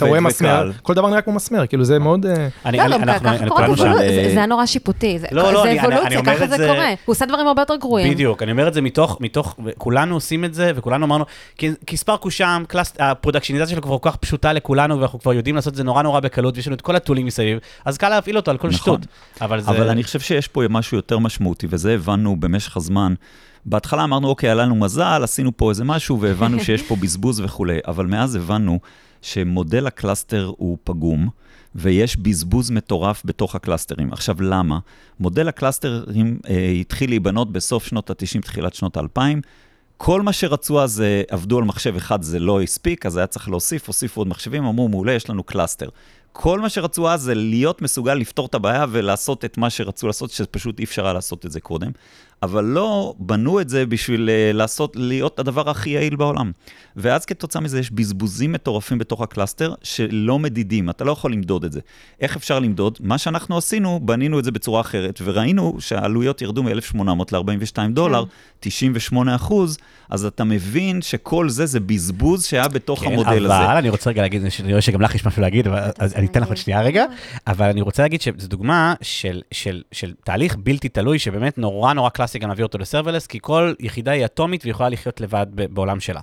רואה. מסמר, כל דבר נראה כמו מסמר, כאילו זה מאוד... אה,
אני,
לא,
אני.
זה-
אה,
זה היה נורא שיפוטי, זה
לא, לא,
זה
אני- אני- אני
אבולוציה, ככה זה
זה-
קורה. הוא עושה דברים הרבה יותר גרועים.
בדיוק, אני אומר את זה מתוך, מתוך, כולנו עושים את זה, וכולנו אמרנו, כי, כי ספארק הוא שם, קלאס, הפרודקשיניזציה שלו כבר כל כך פשוטה לכולנו, ואנחנו כבר יודעים לעשות את זה נורא נורא בקלות, ויש לנו את כל הטולים מסביב, אז קל להפעיל אותו על כל
נכון.
שטות. אבל זה...
אבל אני חושב שיש פה משהו יותר משמעותי, וזה הבנו במשך הזמן. בהתחלה אמרנו, אוקיי, היה לנו מזל, עשינו פה איזה משהו, והבנו שיש פה בזבוז וכולי, אבל מאז הבנו שמודל ה cluster הוא פגום, ויש בזבוז מטורף בתוך הקלאסטרים. עכשיו, למה? מודל הקלאסטרים אה, התחיל להיבנות בסוף שנות ה-90, תחילת שנות ה-2000. כל מה שרצו אז, אה, עבדו על מחשב אחד, זה לא הספיק, אז היה צריך להוסיף, הוסיפו עוד מחשבים, אמרו, מעולה, יש לנו cluster. כל מה שרצו אז זה להיות מסוגל לפתור את הבעיה ולעשות את מה שרצו לעשות, שפשוט אי אפשר היה לעשות את זה קודם. אבל לא בנו את זה בשביל אה, לעשות, להיות הדבר הכי יעיל בעולם. ואז כתוצאה מזה יש בזבוזים מטורפים בתוך ה cluster שלא מדידים, אתה לא יכול למדוד את זה. איך אפשר למדוד? מה שאנחנו עשינו, בנינו את זה בצורה אחרת, וראינו שהעלויות ירדו מ-1,800 ל-42 דולר, 98 אחוז, אז אתה מבין שכל זה זה בזבוז שהיה בתוך
כן,
המודל
אבל
הזה.
אני רוצה רגע להגיד, אני רואה שגם לך יש משהו להגיד, אבל, אז אני אתן לך עוד שנייה רגע, אבל אני רוצה להגיד שזו דוגמה של, של, של תהליך בלתי תלוי, שבאמת נורא נורא קלאסי גם להביא אותו ל serverless, כי כל יחידה היא אטומית ויכולה לחיות לבד בעולם שלה.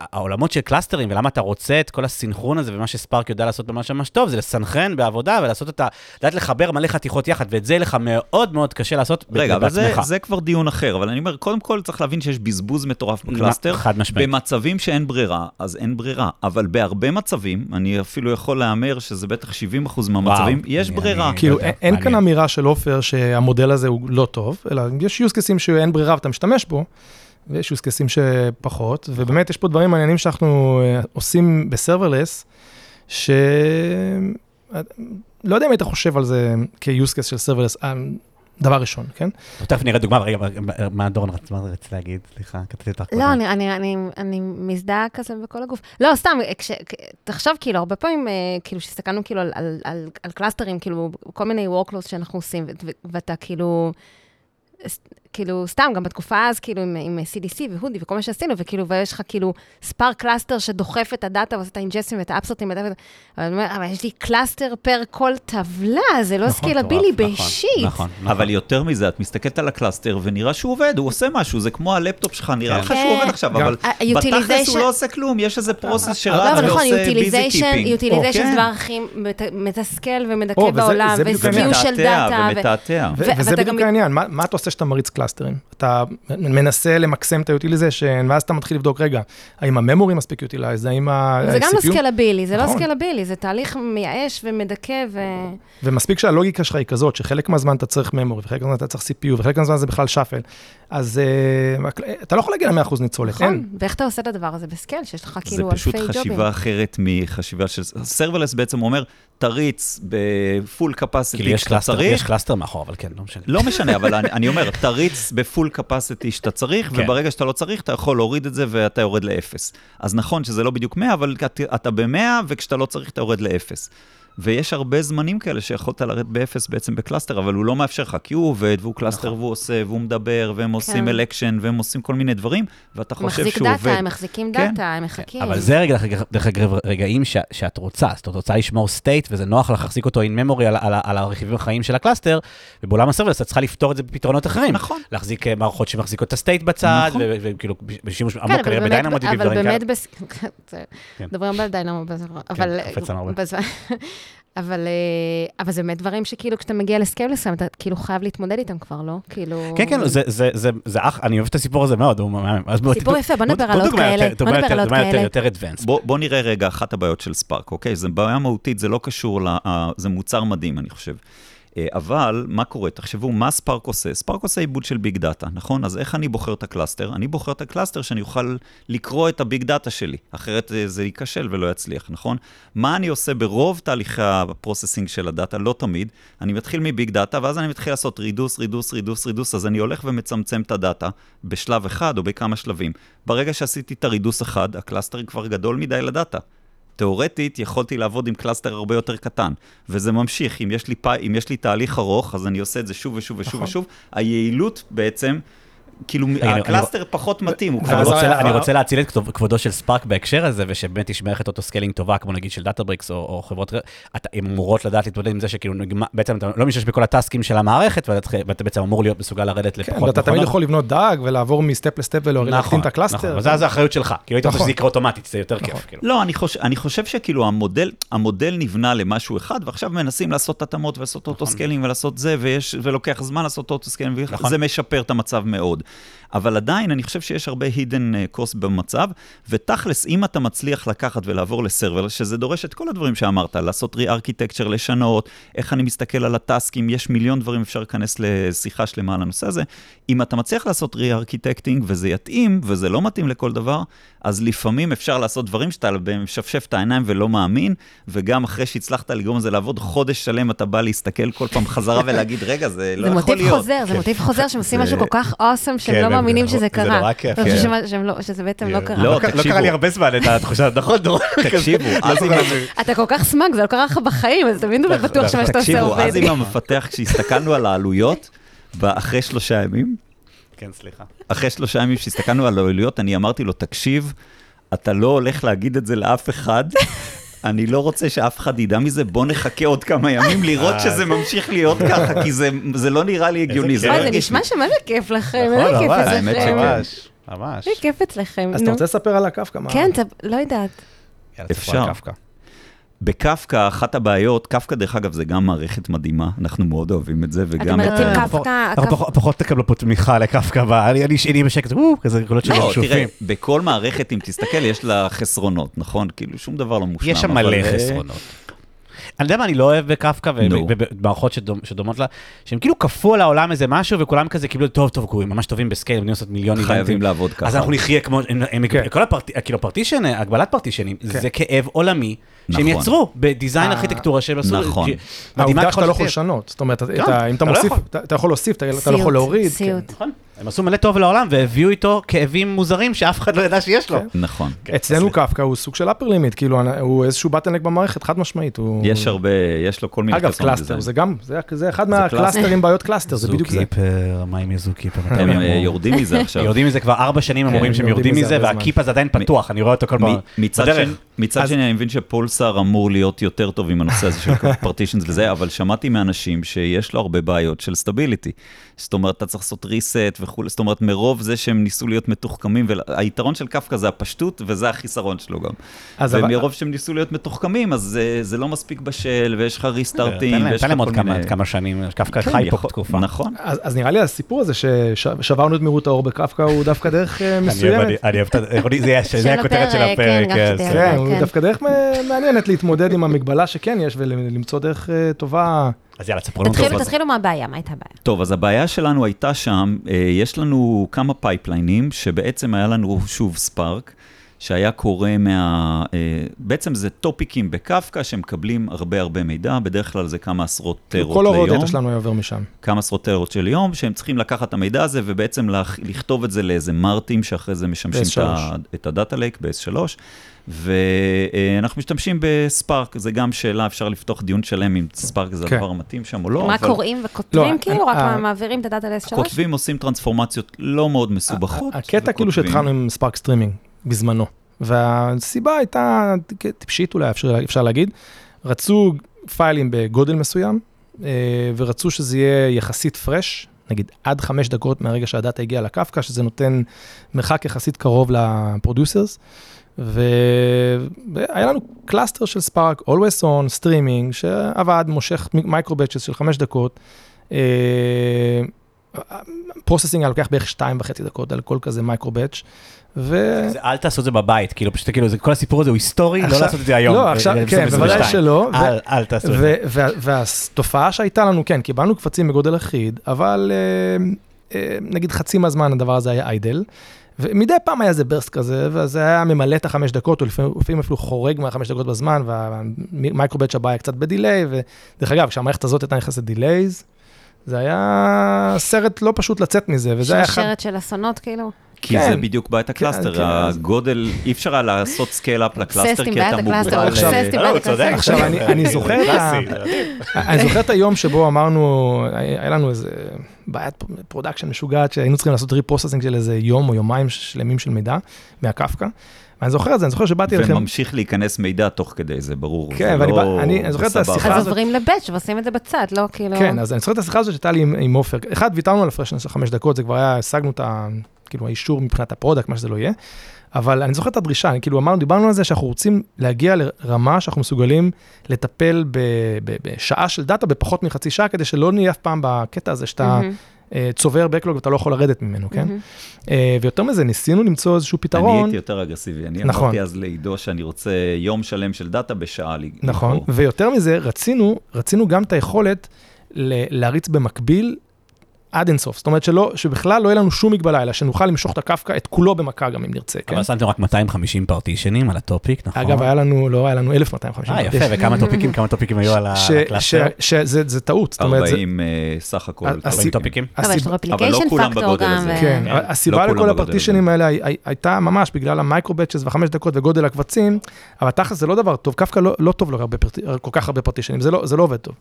העולמות של קלאסטרים, ולמה אתה רוצה את כל הסינכרון הזה, ומה ש Spark יודע לעשות ממש ממש טוב, זה לסנכרן בעבודה ולעשות את ה... לדעת לחבר מלא חתיכות יחד, ואת זה יהיה לך מאוד מאוד קשה לעשות ב-
רגע, אבל זה,
בעצמך.
זה כבר דיון אחר, אבל אני אומר, קודם כל צריך להבין שיש בזבוז מטורף ב cluster.
חד משמעית.
במצבים שאין ברירה, אז אין ברירה. אבל בהרבה מצבים, אני אפילו יכול להמר שזה בטח 70% מהמצבים,
וואו,
יש
אני-
ברירה.
אני-
כאילו,
יודע,
אין- אין כאן. אמירה של עופר שהמודל הזה הוא לא טוב, אלא יש use cases שאין ברירה ואתה משתמש בו, ויש use cases שפחות, ובאמת יש פה דברים מעניינים שאנחנו אה, עושים ב serverless, ש... לא יודע אם היית חושב על זה כ-use case של serverless, אה, דבר ראשון, כן?
תכף נראה דוגמה, רגע, מה- מה דורון רצ- מה רצית להגיד? סליחה, קטעתי אותך.
לא, אני, אני, אני, אני מזדהה כזה בכל הגוף. לא, סתם, כש, תחשוב, כאילו, הרבה פעמים, אה, כאילו, שהסתכלנו כאילו על, על, על, על קלאסטרים, כאילו, כל מיני workloads שאנחנו עושים, ו- ו- ואתה כאילו, כאילו, סתם, גם בתקופה אז, כאילו, עם, עם CDC ו Hudi וכל מה שעשינו, וכאילו, ויש לך כאילו Spark cluster שדוחף את הדאטה ועושה את האינג'סים ואת האפסרטים, ואת אבל אני אומרת, אבל יש לי cluster פר כל טבלה, זה לא
נכון,
scalability
מטורף, נכון,
באישית.
נכון, נכון.
אבל יותר מזה, את מסתכלת על ה cluster ונראה שהוא עובד, הוא עושה משהו, זה כמו הלפטופ שלך, נראה
כן.
לך שהוא
כן.
עובד עכשיו,
גם-
אבל בתכלס הוא לא עושה כלום, יש איזה process
לא,
שרץ
אבל נכון,
ועושה
busy
keeping.
utilization
כן.
זה הדבר הכי מת- מתסכל ומדכא בעולם, של דאטה.
ומתעתע.
וזה בדיוק העניין, מה, אתה עושה מריץ קלאסטרים? אתה מנסה למקסם את ה-utilization, ואז אתה מתחיל לבדוק, רגע, האם ה memory מספיק utilized, האם ה-CPU...
זה גם לא סקלבילי, זה לא
נכון.
scalable, זה תהליך מייאש ומדכא, ו...
ומספיק שהלוגיקה שלך היא כזאת, שחלק מהזמן אתה צריך memory, וחלק מהזמן אתה צריך CPU, וחלק מהזמן זה בכלל shuffle. אז אה, אתה לא יכול להגיע ל-100% ניצולת,
נכון,
אין.
ואיך אתה עושה את הדבר הזה ב scale, שיש לך
זה
כאילו אלפי
פשוט
ג'ובים.
חשיבה אחרת מחשיבה של... serverless בעצם אומר, תריץ ב full capacity
כאילו יש
כשאתה
cluster,
צריך.
יש cluster מאחור, אבל כן, לא משנה.
לא משנה, אבל אני, אני אומר, תריץ ב full capacity שאתה צריך,
כן.
וברגע שאתה לא צריך, אתה יכול להוריד את זה ואתה יורד לאפס. אז נכון שזה לא בדיוק 100, אבל אתה, אתה ב-100, וכשאתה לא צריך, אתה יורד לאפס. ויש הרבה זמנים כאלה שיכולת לרדת באפס בעצם ב cluster, אבל הוא לא מאפשר לך, כי הוא עובד, והוא cluster,
נכון.
והוא עושה, והוא מדבר, והם עושים
כן.
election, והם עושים כל מיני דברים, ואתה חושב
מחזיק
שהוא
data,
עובד.
הם מחזיקים
כן.
data, הם מחכים.
אבל זה רגע, דרך- אגב, רגעים ש, שאת רוצה, אז את רוצה לשמור state, וזה נוח לך להחזיק אותו in memory על, על, על הרכיבים החיים של ה cluster, ובעולם ה serverless את צריכה לפתור את זה בפתרונות אחרים.
נכון.
להחזיק אה, מערכות שמחזיקות את ה state בצד,
נכון.
וכאילו בשימוש
כן,
עמוק
אבל
כנראה
באמת-
ב DynamoDB
אבל
ודברים כאלה.
באמת, בס- זה-
כן.
מדברים הרבה על Dynamo, בזה- אבל... אבל אה, אבל זה באמת דברים שכאילו, כשאתה מגיע ל scale מסוים, אתה כאילו חייב להתמודד איתם כבר, לא? כאילו...
כן, כן, זה, זה, זה, זה אח, אני אוהב את הסיפור הזה מאוד, הוא מהמם. אז בוא,
סיפור יפה, בוא נדבר על עוד כאלה, בוא נדבר על עוד כאלה.
יותר advanced.
בוא, בוא נראה רגע אחת הבעיות של Spark, אוקיי? זו בעיה מהותית, זה לא קשור, ל, זה מוצר מדהים, אני חושב. אה, אבל מה קורה? תחשבו, מה Spark עושה? Spark עושה עיבוד של big data, נכון? אז איך אני בוחר את ה cluster? אני בוחר את ה cluster שאני אוכל לקרוא את ה big data שלי, אחרת אה, זה ייכשל ולא יצליח, נכון? מה אני עושה ברוב תהליכי ה processing של ה data? לא תמיד. אני מתחיל מ big data, ואז אני מתחיל לעשות reduce, reduce, reduce, reduce, אז אני הולך ומצמצם את ה data בשלב אחד או בכמה שלבים. ברגע שעשיתי את ה reduce אחד, ה cluster כבר גדול מדי ל data. תאורטית, יכולתי לעבוד עם cluster הרבה יותר קטן, וזה ממשיך. אם יש לי, פי, אם יש לי תהליך ארוך, אז אני עושה את זה שוב ושוב ושוב
נכון.
ושוב. היעילות בעצם, כאילו,
ה
cluster פחות מתאים, הוא
אבל
כבר
אני
לא...
רוצה,
היה-
אני רוצה להציל את כבודו של Spark בהקשר הזה, ושבאמת יש מערכת auto-scaling טובה, כמו נגיד של Databricks או, או חברות, אתה- הן אמורות לדעת להתמודד עם זה שכאילו בעצם אתה לא משתמש בכל הטסקים של המערכת, ואתה, בעצם אמור להיות מסוגל לרדת
כן,
לפחות
ואתה תמיד יכול לבנות DAG ולעבור מ step ל step ולהקטין את ה
cluster. נכון, זה האחריות שלך, כאילו היית רוצה
נכון.
שזה יקרה אוטומטית, זה יותר
נכון.
כיף, כאילו.
לא, אני חושב, אני חושב שכאילו המודל, נבנה למשהו אחד, ועכשיו מנסים לעשות התאמות ולעשות auto-scaling ולעשות זה, ויש, ולוקח זמן לעשות auto-scaling,
נכון.
וזה משפר את המצב מאוד. אבל עדיין, אני חושב שיש הרבה hidden אה, cost במצב, ותכלס, אם אתה מצליח לקחת ולעבור ל serverless, שזה דורש את כל הדברים שאמרת, לעשות re-architecture, לשנות, איך אני מסתכל על הטאסקים, יש מיליון דברים, אפשר להיכנס לשיחה שלמה על הנושא הזה. אם אתה מצליח לעשות re-architecting וזה יתאים, וזה לא מתאים לכל דבר, אז לפעמים אפשר לעשות דברים שאתה משפשף את העיניים ולא מאמין, וגם אחרי שהצלחת לגרום לזה לעבוד חודש שלם, אתה בא להסתכל כל פעם חזרה ולהגיד, רגע, זה לא
זה
יכול
מוטיב
להיות.
חוזר, זה מוטיב חוזר שהם עושים
זה-
משהו כל כך awesome, שהם
כן,
לא מאמינים
זה-
שזה
זה
קרה.
נורא כיף,
אני חושבת
כן.
לא- שזה בעצם לא
כן.
קרה.
לא,
לא קרה- לא
תקשיבו.
קרה לי הרבה זמן את התחושה, נכון, דורון?
תקשיבו, אז אם...
אתה כל כך סמאג, זה לא קרה לך בחיים, אז תמיד
נכון,
בטוח שמה שאתה עושה
תקשיבו,
עובד.
אז עם המפתח, כשהסתכלנו על העלויות, אחרי שלושה ימים,
כן, סליחה.
אחרי שלושה ימים שהסתכלנו על העלויות, אני אמרתי לו, תקשיב, אתה לא הולך להגיד את זה לאף אחד, אני לא רוצה שאף אחד ידע מזה, בוא נחכה עוד כמה ימים לראות
אה.
שזה ממשיך להיות ככה, כי זה, זה לא נראה לי הגיוני, זה. לא
זה. נשמע שמה זה כיף לכם,
נכון,
איזה כיף
ממש,
האמת
אצלכם.
שכן.
ממש, ממש.
איזה כיף אצלכם,
אז אתה. רוצה לספר על הקפקא?
כן, אתה- לא יודעת.
יאללה, תספרו על
אפשר.
קפקא.
בקפקא, אחת הבעיות, קפקא דרך אגב זה גם מערכת מדהימה, אנחנו מאוד אוהבים את זה,
אתם
וגם את...
מריצים
ה-
קפקא,
פחות- תקבלו פה תמיכה לקפקא. אני אני שני בשקט, וואו, כזה קולות של
לא, תראה,
שופים.
בכל מערכת, אם תסתכל, יש לה חסרונות, נכון? כאילו, שום דבר לא מושלם.
יש שם מלא
אה,
חסרונות. אני יודע מה אני לא אוהב בקפקא. ובמערכות שדומ- שדומות לה, שהם כאילו כפו על העולם איזה משהו וכולם כזה קיבלו, טוב, טוב, הם ממש טובים בסקייל, הם לעשות מיליון איבנטים.
חייבים לעבוד ככה.
אז אנחנו נחיה כמו,
כן.
כל כאילו partition, הגבלת פרטישנים,
כן.
זה כאב עולמי שהם
נכון.
יצרו ב design
אה,
ארכיטקטורה שהם עשו.
נכון.
העובדה שאתה לא יכול. לשנות, זאת אומרת,
כן,
אם אתה
לא
מוסיף. אתה יכול להוסיף, אתה לא
סיוט,
יכול להוריד.
סיוט.
הם עשו מלא טוב לעולם והביאו איתו כאבים מוזרים שאף אחד לא ידע שיש לו.
כן.
נכון.
כן,
אצלנו. קפקא הוא סוג של upper limit, כאילו הוא איזשהו bottleneck במערכת, חד משמעית.
יש הרבה, יש לו כל מיני
אגב,
cluster.
זה גם, זה אחד מהקלאסטרים בעיות cluster, זה בדיוק זה.
ZooKeeper, מה עם ZooKeeper?
הם אה, יורדים מזה עכשיו.
יורדים מזה כבר ארבע שנים, הם
כן,
אומרים שהם
יורדים מזה
והקיפ הזה עדיין פתוח, אני רואה אותו כל פעם.
מצד
בדרך.
שני, אני מבין שפולסר אמור להיות יותר טוב עם הנושא הזה של פרטישנס וזה, אבל שמעתי מאנשים שיש לו הרבה בעיות של סטביליטי. זאת אומרת, אתה צריך לעשות reset וכולי, זאת אומרת, מרוב זה שהם ניסו להיות מתוחכמים, והיתרון של קפקא זה הפשטות, וזה החיסרון שלו גם.
אז אבל-
ומרוב שהם ניסו להיות מתוחכמים, אז זה- זה לא מספיק בשל, ויש לך ריסטארטים,
תן להם-
ויש
תן
לך
להם עוד
כל
כמה-
מיני...
שנים, קפקא
כן,
חי פה תקופה.
נכון.
אז אז נראה לי הסיפור הזה ששברנו את מהירות האור בקפקא הוא דווקא דרך אה, מסוימת.
אני- אוהב את זה הכותרת של
הפרק. כן, גם
כן. זה-
כן. הוא דווקא דרך מ- מעניינת להתמודד עם המגבלה שכן יש ולמצוא דרך אה, טובה.
אז יאללה, תספרו לנו.
תתחילו, תתחילו מהבעיה, מה הייתה הבעיה?
טוב, אז הבעיה שלנו הייתה שם, אה, יש לנו כמה פייפליינים, שבעצם היה לנו שוב Spark, שהיה קורה מה... אה, בעצם זה טופיקים בקפקא שמקבלים הרבה הרבה מידע, בדרך כלל זה כמה עשרות טרות ליום.
כל ה raw data שלנו היה עובר משם.
כמה עשרות טרות של יום, שהם צריכים לקחת את המידע הזה ובעצם לכ- לכתוב את זה לאיזה מארטים שאחרי זה משמשים את ה data lake ב-S3. ואנחנו משתמשים ב Spark, זה גם שאלה, אפשר לפתוח דיון שלם אם Spark זה
כן.
הדבר המתאים שם או לא.
מה
אבל
קוראים וכותבים
לא,
כאילו? רק
אה,
מעבירים את ה data ל-S3?
כותבים, עושים טרנספורמציות לא מאוד מסובכות.
הקטע כאילו. שהתחלנו עם Spark Streaming בזמנו, והסיבה הייתה טיפשית אולי, אפשר, אפשר להגיד, רצו פיילים בגודל מסוים, אה, ורצו שזה יהיה יחסית fresh, נגיד עד חמש דקות מהרגע שה data הגיע לקפקא, שזה נותן מרחק יחסית קרוב ל producers. והיה לנו cluster של Spark, Always On, streaming, שעבד, מושך micro-batches של חמש דקות. processing היה לוקח בערך שתיים וחצי דקות על כל כזה micro-batch ו...
אל תעשו את זה בבית, כאילו פשוט כאילו, זה, כל הסיפור הזה הוא היסטורי, לא
עכשיו-
לעשות את זה היום.
לא, עכשיו,
ב-
כן,
2022.
בוודאי שלא.
אל, אל תעשו את זה.
והתופעה שהייתה לנו, כן, קיבלנו קבצים בגודל אחיד, אבל אה, אה, נגיד חצי מהזמן הדבר הזה היה idle, ומדי פעם היה איזה burst כזה, וזה היה ממלא את החמש דקות, או לפעמים אפילו חורג מהחמש דקות בזמן, וה micro-batch הבא היה קצת ב delay, ודרך אגב, כשהמערכת הזאת הייתה נכנסת delays, זה היה סרט לא פשוט לצאת מזה, וזה היה.
שרשרת של אסונות כאילו?
כי
כן.
זה בדיוק בעיית ה
cluster, כן,
הגודל, אי אפשר היה לעשות scale-up
ל cluster,
כי אתה מוגבל...
עכשיו-
לא.
אני זוכר את היום שבו אמרנו, היה לנו איזה בעיית production משוגעת, שהיינו צריכים לעשות reprocessing של איזה יום או יומיים שלמים של מידע מהקפקא. ואני זוכר את זה, אני זוכר שבאתי אליכם,
וממשיך להיכנס מידע תוך כדי זה, ברור.
כן, ואני
לא-
בא- אני- אני זוכר את. השיחה
אז
הזאת-
עוברים ל batch ועושים את זה בצד, לא כאילו...
כן, אז אני זוכר את השיחה הזאת שהייתה לי עם- עם עופר. אחד, ויתרנו על ה freshness של חמש דקות, זה כבר היה, השגנו את ה... כאילו, האישור מבחינת ה product, מה שזה לא יהיה. אבל אני זוכר את הדרישה, אני כאילו אמרנו, דיברנו על זה שאנחנו רוצים להגיע לרמה שאנחנו מסוגלים לטפל ב- ב- בשעה של דאטה בפחות מחצי שעה, כדי שלא נהיה אף פעם בקטע הזה שאתה אה, צובר backlog ואתה לא יכול לרדת ממנו, כן? אה, ויותר מזה, ניסינו למצוא איזשהו
אני
פתרון.
הייתי יותר אגרסיבי, אני
נכון.
אמרתי אז לעידו שאני רוצה יום שלם של דאטה בשעה
נכון,
לקרוא.
ויותר מזה, רצינו, רצינו גם את היכולת ל- להריץ במקביל עד אינסוף. זאת אומרת שלא, שבכלל לא יהיה לנו שום מגבלה, אלא שנוכל למשוך את הקפקא, את כולו במכה גם אם נרצה, כן?
אבל שמתם רק 250 partition־ים על ה topic, נכון?
אגב, היה לנו, לא, היה לנו 1250.
אה, יפה, וכמה topic־ים, כמה topic־ים היו על ה
cluster? שזה זה טעות, זאת אומרת, זה-
40 אה, סך הכל.
ה-
כל
הסיב-
40 topic־ים?
אבל יש
לא כולם
פקטור
בגודל
גם. ו-
כן,
כן.
הסיבה
לא
לכל ה
partition־ים.
האלה הי- הי- הייתה ממש בגלל ה micro-batches והחמש דקות וגודל הקבצים, אבל תכל'ס זה לא דבר טוב, קפקא לא- לא טוב כל כך הרבה partition־ים, זה לא לא עובד טוב.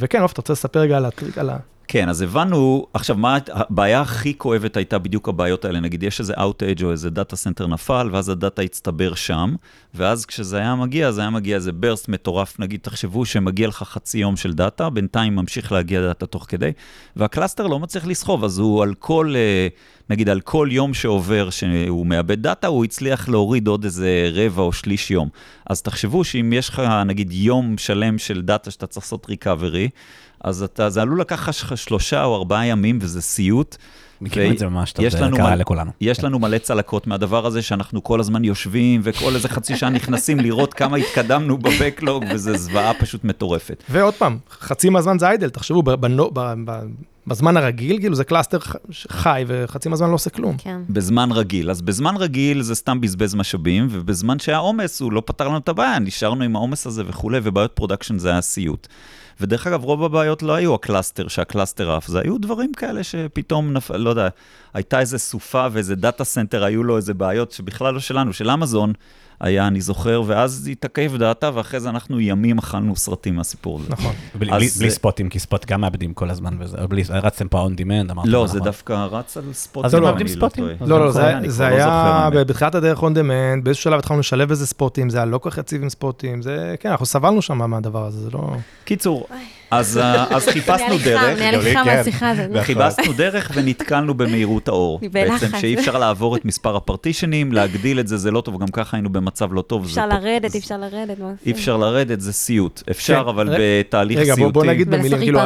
וכן, עופר, אתה רוצה לספר רגע על הטריק, על ה...
כן, אז הבנו, עכשיו, מה הבעיה הכי כואבת הייתה בדיוק הבעיות האלה? נגיד, יש איזה Outage או איזה data center נפל, ואז הדאטה הצטבר שם, ואז כשזה היה מגיע, זה היה מגיע איזה burst מטורף, נגיד, תחשבו שמגיע לך חצי יום של דאטה, בינתיים ממשיך להגיע דאטה תוך כדי, וה cluster לא מצליח לסחוב, אז הוא על כל, אה, נגיד, על כל יום שעובר שהוא מאבד דאטה, הוא הצליח להוריד עוד איזה רבע או שליש יום. אז תחשבו שאם יש לך, נגיד, יום שלם של דאטה שאתה צריך לעשות recovery, אז אתה, זה עלול לקחת לך שלושה או ארבעה ימים, וזה סיוט.
מכירים את זה ממש טוב,
יש
זה
לנו
קרה
מלא-
לכולנו.
יש
כן.
לנו מלא צלקות מהדבר הזה, שאנחנו כל הזמן יושבים, וכל איזה חצי שעה נכנסים לראות כמה התקדמנו ב backlog, וזו זוועה פשוט מטורפת.
ועוד פעם, חצי מהזמן זה idle, תחשבו, ב- בנו- ב- ב- בזמן הרגיל, כאילו זה cluster חי, וחצי מהזמן לא עושה כלום.
כן.
בזמן רגיל. אז בזמן רגיל זה סתם בזבז משאבים, ובזמן שהיה עומס הוא לא פתר לנו את הבעיה, נשארנו עם העומס הזה וכולי, ובעיות production זה היה סיוט. ודרך אגב, רוב הבעיות לא היו ה cluster, שה cluster עף, זה היו דברים כאלה שפתאום נפל, לא יודע, הייתה איזה סופה ואיזה data center, היו לו איזה בעיות שבכלל לא שלנו, של אמזון היה, אני זוכר, ואז התעכב דאטה, ואחרי זה אנחנו ימים אכלנו סרטים מהסיפור הזה.
נכון.
בלי-
אז
בלי-
זה-
בלי ספוטים, כי spot גם מאבדים כל הזמן, וזה, בלי- רצתם פה on demand, אמרתם.
לא,
נכון.
זה דווקא רץ על spot.
אז
אם
מאבדים
אני לא
ספוטים?
לא, לא, זה- זה
כבר לא
היה. בתחילת הדרך on demand, באיזשהו שלב התחלנו לשלב איזה ספוטים, זה היה לא כל כך יציב עם ספוטים, זה, כן, אנחנו סבלנו שם מהדבר הזה, זה לא...
קיצור, אז אה, אז חיפשנו דרך.
כן.
חיפשנו דרך ונתקלנו במהירות האור. בעצם שאי אפשר לעבור את מספר הפרטישנים, להגדיל את זה זה לא טוב, גם ככה היינו במצב לא טוב.
אפשר לרדת, אפשר לרדת,
אי? אפשר לרדת, זה סיוט. אפשר,
כן,
אבל
רגע,
בתהליך
רגע,
סיוטי.
בוא, בוא נגיד במילים, כאילו,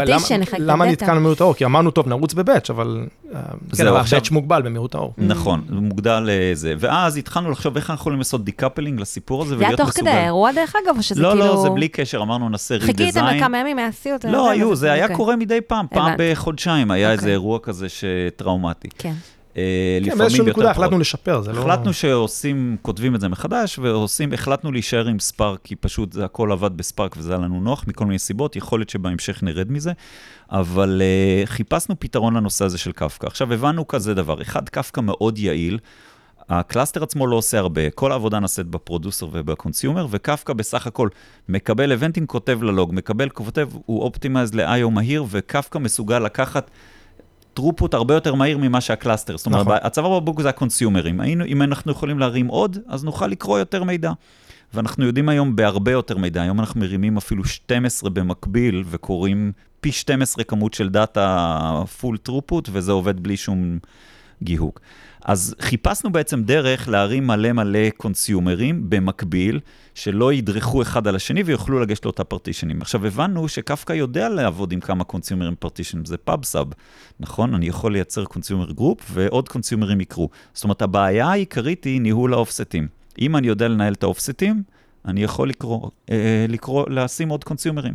למה. נתקענו במהירות האור? כי אמרנו, טוב, נרוץ בבאץ', אבל... אה, כן,
זהו,
אבל
עכשיו-
הבאץ' מוגבל במהירות האור.
נכון, זה מוגדל לזה. ואז התחלנו לחשוב איך אנחנו יכולים לעשות דיקפלינג לסיפור הזה
זה היה
ולהיות
תוך
מסוגל.
כדי האירוע, דרך אגב, או שזה
לא,
כאילו...
לא, זה בלי קשר, אמרנו נעשה
חיכיתם
רידיזיין.
לכמה ימים מהסיוט.
לא,
וזה,
היו, זה היה
אוקיי.
קורה מדי פעם, פעם
הבנתי.
בחודשיים היה איזה
אוקיי.
אירוע כזה שטראומטי.
כן.
אה,
כן,
לפעמים
באיזשהו
יותר
נקודה
פחות.
החלטנו לשפר, זה לא...
החלטנו שעושים, כותבים את זה מחדש, ועושים, החלטנו להישאר עם ספארק, כי פשוט זה הכל עבד בספארק וזה היה לנו נוח מכל מיני סיבות, יכול להיות שבהמשך נרד מזה, אבל uh, חיפשנו פתרון לנושא הזה של קפקא. עכשיו, הבנו כזה דבר, אחד, קפקא מאוד יעיל, הקלאסטר עצמו לא עושה הרבה, כל העבודה נעשית ב producer וב consumer, וקפקא בסך הכל מקבל event־ים, כותב ללוג, מקבל, כותב, הוא optimized ל-IO מהיר, וקפקא מסוגל לקחת throughput הרבה יותר מהיר ממה שה cluster. זאת אומרת,
נכון.
הצוואר בקבוק זה הקונסיומרים. היינו, אם אנחנו יכולים להרים עוד, אז נוכל לקרוא יותר מידע. ואנחנו יודעים היום בהרבה יותר מידע. היום אנחנו מרימים אפילו 12 במקביל וקוראים פי 12 כמות של דאטה full throughput, וזה עובד בלי שום גיהוק. אז חיפשנו בעצם דרך להרים מלא מלא קונסיומרים במקביל, שלא ידרכו אחד על השני ויוכלו לגשת לאותה פרטישנים. עכשיו, הבנו שקפקא יודע לעבוד עם כמה קונסיומרים פרטישנים, זה pub sub, נכון? אני יכול לייצר consumer group ועוד קונסיומרים יקרו. זאת אומרת, הבעיה העיקרית היא ניהול האופסטים. אם אני יודע לנהל את האופסטים, אני יכול לקרוא, אה, לקרוא, לשים עוד קונסיומרים.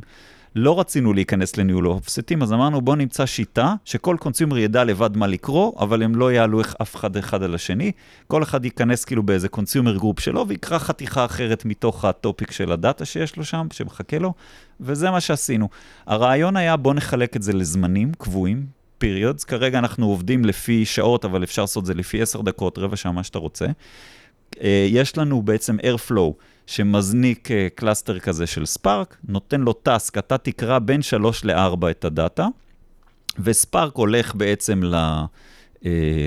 לא רצינו להיכנס לניהול האופסטים, אז אמרנו בואו נמצא שיטה שכל consumer ידע לבד מה לקרוא, אבל הם לא יעלו אף אחד אחד על השני. כל אחד ייכנס כאילו באיזה consumer group שלו ויקרא חתיכה אחרת מתוך ה topic של הדאטה שיש לו שם, שמחכה לו, וזה מה שעשינו. הרעיון היה בואו נחלק את זה לזמנים קבועים, periods. כרגע אנחנו עובדים לפי שעות, אבל אפשר לעשות את זה לפי 10 דקות, רבע שעה, מה שאתה רוצה. אה, יש לנו בעצם Airflow שמזניק אה, cluster כזה של ספארק, נותן לו task, אתה תקרא בין 3 ל-4 את הדאטה, וספארק הולך בעצם אה,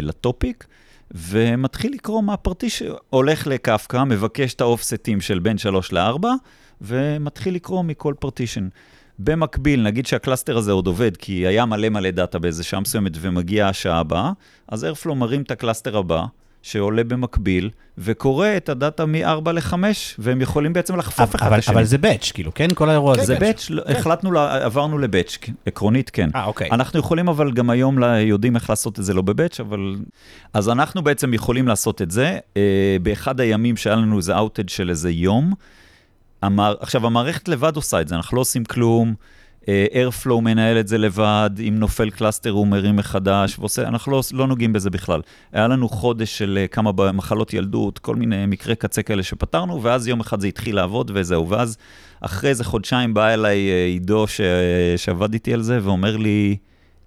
ל topic, ומתחיל לקרוא מהפרטיש, הולך לקפקא, מבקש את האופסטים של בין 3 ל-4, ומתחיל לקרוא מכל partition. במקביל, נגיד שה cluster הזה עוד עובד, כי היה מלא מלא דאטה באיזה שעה מסוימת ומגיעה השעה הבאה, אז Airflow מרים את ה cluster הבא, שעולה במקביל, וקורא את הדאטה מ-4 ל-5, והם יכולים בעצם לחפוף אחד את
אבל, זה batch, כאילו, כן? כל האירוע הזה
זה batch, לא- החלטנו, עברנו ל batch, כן, עקרונית כן.
אה, אוקיי.
אנחנו יכולים אבל גם היום לה- יודעים איך לעשות את זה לא ב batch, אבל... אז אנחנו בעצם יכולים לעשות את זה. אה, באחד הימים שהיה לנו איזה outage של איזה יום. עכשיו, המערכת לבד עושה את זה, אנחנו לא עושים כלום. אה, Airflow מנהל את זה לבד, אם נופל cluster הוא מרים מחדש, ועושה, אנחנו לא, לא נוגעים בזה בכלל. היה לנו חודש של אה, כמה מחלות ילדות, כל מיני מקרי קצה כאלה שפתרנו, ואז יום אחד זה התחיל לעבוד וזהו. ואז אחרי איזה חודשיים בא אליי אה, עידו ש... שעבד איתי על זה, ואומר לי,